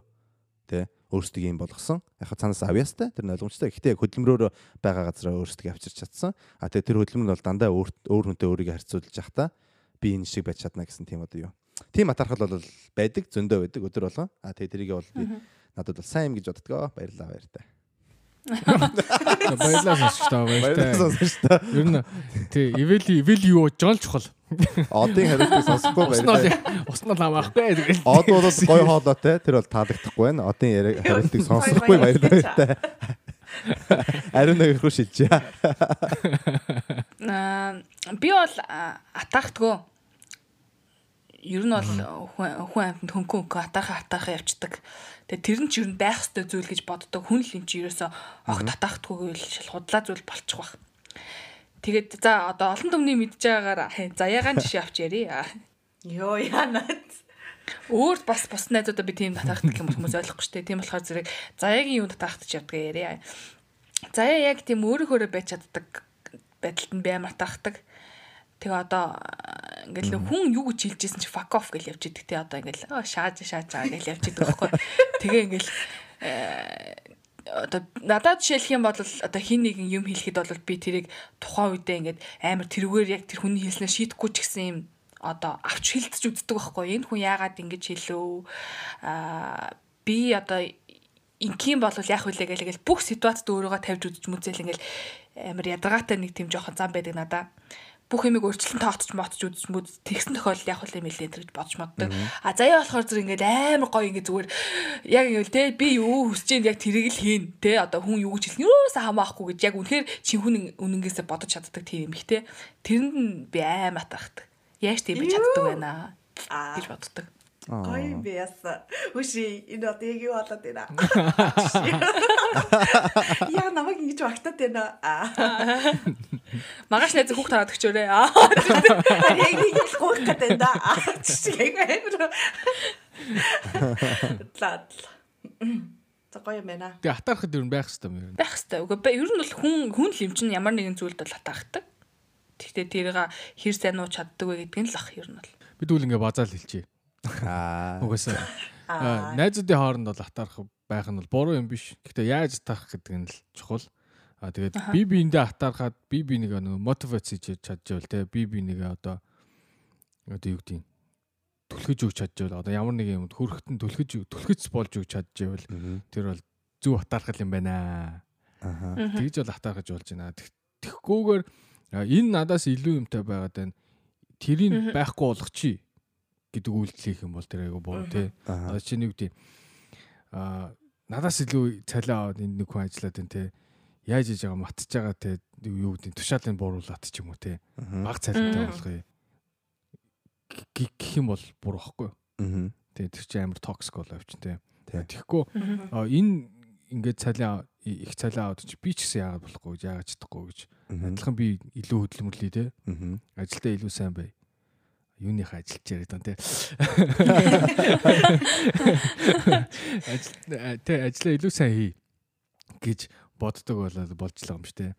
тэ өөрсдөө юм болгосон. Яг цаанаас авьяастай тэр нь ойлгомжтой. Гэхдээ яг хөдөлмөрөөр байгаа газараа өөрсдөө авчирч чадсан. А тэгээ тэр хөдөлмөр нь бол дандаа өөр өөр хүнтэй өөрийгөө харьцуулж явахдаа би энэ шиг байж чадна гэсэн тийм одоо юу. Тийм атархал бол байдаг, зөндөө байдаг өдөр болгон. А тэгээ тэрийг бол би надад бол сайн юм гэж боддгоо. Баярлалаа сонсч таа. Баярлалаа сонсч таа. Ер нь тий, ивэли ивэли юу жол чухал. Одын хариултыг сонсохгүй баярлалаа. Уснал хамаахгүй тэгэл. Од бол гой хоолойтой. Тэр бол таалагдахгүй байна. Одын хариултыг сонсохгүй баярлалаа. Ариун нөхрөө шилжээ. Аа би бол атахдгүй. Ер нь бол хүн амьтанд хөнгөн хөнгөн атаахаа атаахаа явцдаг. Тэгээ тэр нь ч ер нь байх ёстой зүйл гэж боддог. Хүн л юм чи ерөөсө огт атахдаггүй л шал худлаа зүйл болчих واخ. Тэгээд за одоо олон түмний мэдж байгаагаар заяагаан жишээ авч ярий. Йоо янаад. Өөр бас бус найзуудаа би тийм татахдаг юм хүмүүс ойлгохгүй шүү дээ. Тийм болохоор зэрэг заяагийн юу татахтаж явдаг яриа. Заяа яг тийм өөрөөрөө байж чаддаг байдалд нь би амар татахдаг. Тэгээ одоо ингээл хүн юу гэж хэлж ирсэн чи fuck off гэж явж идэг. Те одоо ингээл шааж шааж байгаа гэж явж идэг байхгүй. Тэгээ ингээл э, одоо надад жишээлх юм бол одоо хин нэгэн юм хэлэхэд бол би тэрийг тухайн үедээ ингээд амар тэрүүгээр яг тэр хүний хэлснээр шийдэхгүй ч гэсэн юм одоо авч хилцэж үздэг байхгүй. Энэ хүн яагаад ингэж хэлөө аа би одоо инким бол яг хүлээ гэлгээл бүх ситуацид өөрийгөө тавьж үзэж мүзэл ингээл амар ядаргаатай нэг тийм жоохон зам байдаг надаа бүх юмыг өөрчлөн тоотч мотч үзэж мүд тэгсэн тохиолдол яг хөл юм хэлээ гэж бодож моддог. А заяа болохоор зүр ингээд амар гоё ингээд зүгээр яг ингээл те би юу хүсэж ийн яг тэрийг л хийн те одоо хүн юу гэж хэлсэн юусаа хамаахгүй гэж яг үнэхээр чин хүн үнэнгээсээ бодож чаддаг тийм юм их те тэрэнд нь би аймаа тахдаг. Яаж тийм би чаддаг байна гэж боддог. Гоё биаса. Хүши энэ одоо яг юу болоод байна? [laughs] [laughs] Яа намайг ингэж багтаад байна. [laughs] Магаш найз хүүхд таваад өгчөөрэй. Яг нэг л гуйх гэдэг да. Чиг амар. Лад. За гоё юм байна. Тэгээ хатаархад ер нь байх хэрэгтэй юм ер нь. Байх хэрэгтэй. Үгүй ер нь бол хүн хүн л юм чинь ямар нэгэн зүйлд бол хатаахдаг. Гэхдээ тэрийг хэр сайн нууч чаддаг вэ гэдг нь л ах ер нь бол. Бид үл ингээ базаал хэлчихье. Аа. Угаасаа. [laughs] Найзуудын хооронд бол атаарах байх нь бол буруу юм биш. Гэхдээ яаж таах гэдэг нь л чухал. Аа тэгээд би биендээ атаархаад би би нэг нөгөө мотивац хийж чадчихвал те би би нэг одоо одоо юу гэдэг түлхэж өгч чадчихвал одоо ямар нэг юм хөрөхтөн түлхэж түлхэж болж өгч чадчихвал тэр бол зүв атаархал юм байна. Аа. Тэгж бол атаархаж болж байна. Тэгхгүйгээр энэ надаас илүү юмтай байгаад байна. Тэрийг байхгүй болгочих гэдэг үйлдэл хийх юм бол тэр айгу боо тий. Одоо чи нэг үгүй а надаас илүү цалиа аваад энд нэг хүн ажиллаад байна тий. Яаж хийж байгаа матж байгаа тий юу гэдэг тушаалын бууруулаад ч юм уу тий. Баг цалинтай болгоё. гэх юм бол буруу байхгүй. Аа. Тэгээ тэр чинь амар токсик болоо явчин тий. Тэгэхгүй энэ ингээд цалиа их цалиа аваад чи би ч гэсэн яагаад болохгүй гэж яагаад чадахгүй гэж адилхан би илүү хөдөлмөрлөе те ажилдаа илүү сайн бай юуных ажиллаж яриад байна те. Ажил тэ ажиллаа илүү сайн хий гэж боддог болоод болж л байгаа юм шүү дээ.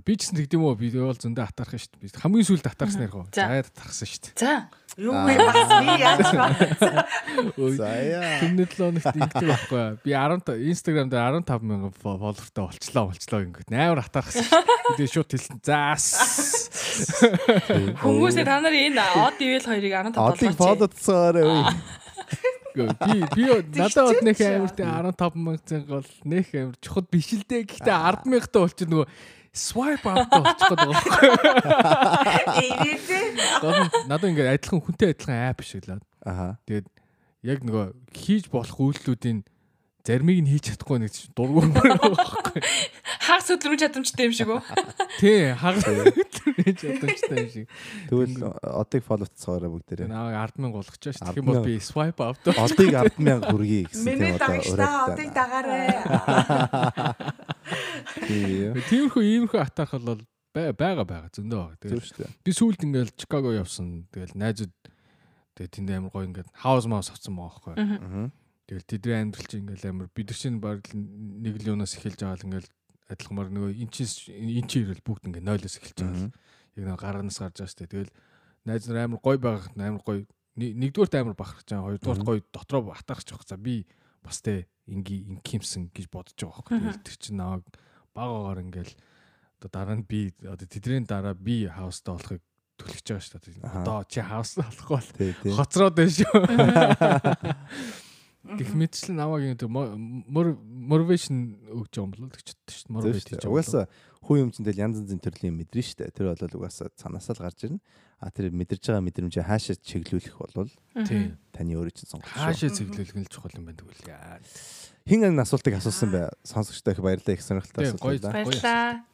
Би ч гэсэн тэгдэм үү би бол зөндөө атарах шүү дээ. Хамгийн сүүлд атарсан ярих уу? Заяад атарсан шүү дээ. За. Юу вэ би яаж [laughs] Заяа. Тэрний 7 хоногт ингэдэг байхгүй. Би 10 Instagram дээр 15 мянган фолловертай болчлоо болчлоо ингээд амар атархсан шүү дээ. Тэгээ шууд хэлсэн. Заас. [laughs] Хүмүүсээ та нар энэ од ивэл хоёрыг 15 болгооч. Одыг фоллоцоорой. би би [laughs] надад бод нөх амарт 15 мянган гол нэх амар чухал биш л дээ. Гэхдээ 10 мянгатай болчих нөгөө swipe out болчих гээд байгаа юм. Надад ингээд адилхан хүнтэй адилхан app шиг л. Аа. Тэгээд яг нөгөө хийж болох үйлдэлүүдийн заримыг нь хийж чадахгүй нэг дургуун байхгүй. хагас хөдөлмөр чадамжтай юм шиг үү? Тий, хагас хөдөлмөр чадамжтай юм шиг. Тэгвэл одыг фоллоуцгаараа бүгдээрээ. Наа 100000 болгочих шүү. Тэгэх юм бол би swipe out. Одыг 100000 хүргэе гэсэн тийм одоо. Миний дагагчтай одыг дагаарай. Тиймэрхүү иймэрхүү атаарх бол байгаа байгаа зөндөө байгаа. Тэгэл би сүүлд ингээл Чикаго явсан. Тэгэл найзууд тэгээ тэнд амар гоё ингээд хаус маус авсан байгаа байхгүй. Тэгэл тэдний амьдрал чинь ингээл амар бид нар чинь баг нэг л юунаас эхэлж байгаа л ингээл адилхмаар нөгөө эн чинь эн чинь ирэл бүгд ингээ нойлоос эхэлж байгаа. Яг нэг гарганаас гарч байгаа штэ. Тэгэл найз нар амар гоё байх амар гоё нэгдүгээрт амар бахарч байгаа. Хоёрдугаарт гоё дотроо батарч байгаа. За би бас тэ инги инкимсэн гэж бодож байгаа байхгүй. Тэгэл тэр чинь наваг багаагаар ингээл одоо дараа нь би одоо тэдний дараа би хаустаа болохыг түлхэж байгаа шүү дээ. Одоо чи хаустаа болохгүй бол хоцроод байна шүү. [laughs] Гэх мэтчлэн намайг юм мотивашн өгч байгаа юм болоо гэж боддоо шүү дээ. Мотивашн гэж. Угаасаа хүн юм чинь янз янзын төрлийн мэдрэн шүү дээ. Тэр бол угаасаа цанаасаа л гарч ирнэ. А тэр мэдэрж байгаа мэдрэмжээ хаашаа чиглүүлэх бол тий таны өөрөө чинь сонгох. Хаашаа чиглүүлэх нь чухал юм байна тэгвэл. Хин энэ асуултыг асуусан бай. Сонсогчтой их баярлалаа их сонирхолтой асуулт. Баярлалаа.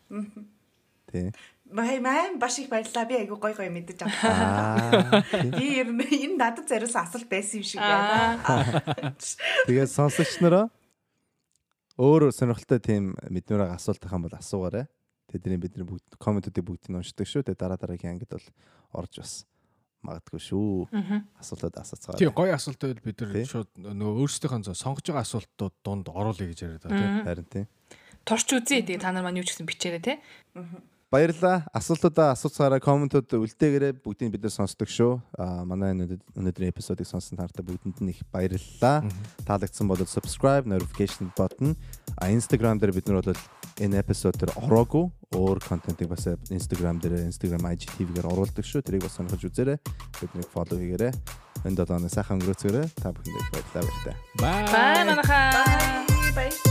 Тий. Бай маа баш их баярлаа. Би айгу гой гой мэдэж авсан. Би ер нь энэ надад зориулсан асуулт байсан юм шиг байна. Тэгээд сонсогч нараа өөр сонирхолтой тийм мэднүүрээ асуулт тахсан бол асуугаарай. Тэдний бидний бүгд комментуудыг бүгдийг уншдаг шүү. Тэгээд дараа дараагийн ангид бол орж бас магадгүй шүү. Асуултууд асууцгаа. Тийм гоё асуултууд бид нар шууд нөгөө өөрсдийнхөө сонгож байгаа асуултууд дунд оруулъя гэж яриад байгаа тийм. Харин тийм. Турч үзье. Тэгээ та нар маань юу ч гэсэн бичээрэй тийм. Баярлалаа. Асуултуудаа асууцгаараа комментууд үлдээгээрэй. Бүгдийг бид нар сонсдог шүү. Аа манай өнөөдрийн эпизодыг сонсон тартай бүгдэнд нь их баярлалаа. Таалагдсан бол subscribe, notification button. А Instagram дээр бид нар бол энэ эпизод дээр ороогүй өөр контентыг бас Instagram дээр Instagram IGTV-гээр оруулдаг шүү. Тэрийг бас сонирхож үзээрэй. Биднийг follow хийгээрэй. Энэ додооны сайхан өнгөрөөцгөөрэй. Та бүхэндээ их баярлалаа. Бай. Бай манайхаа.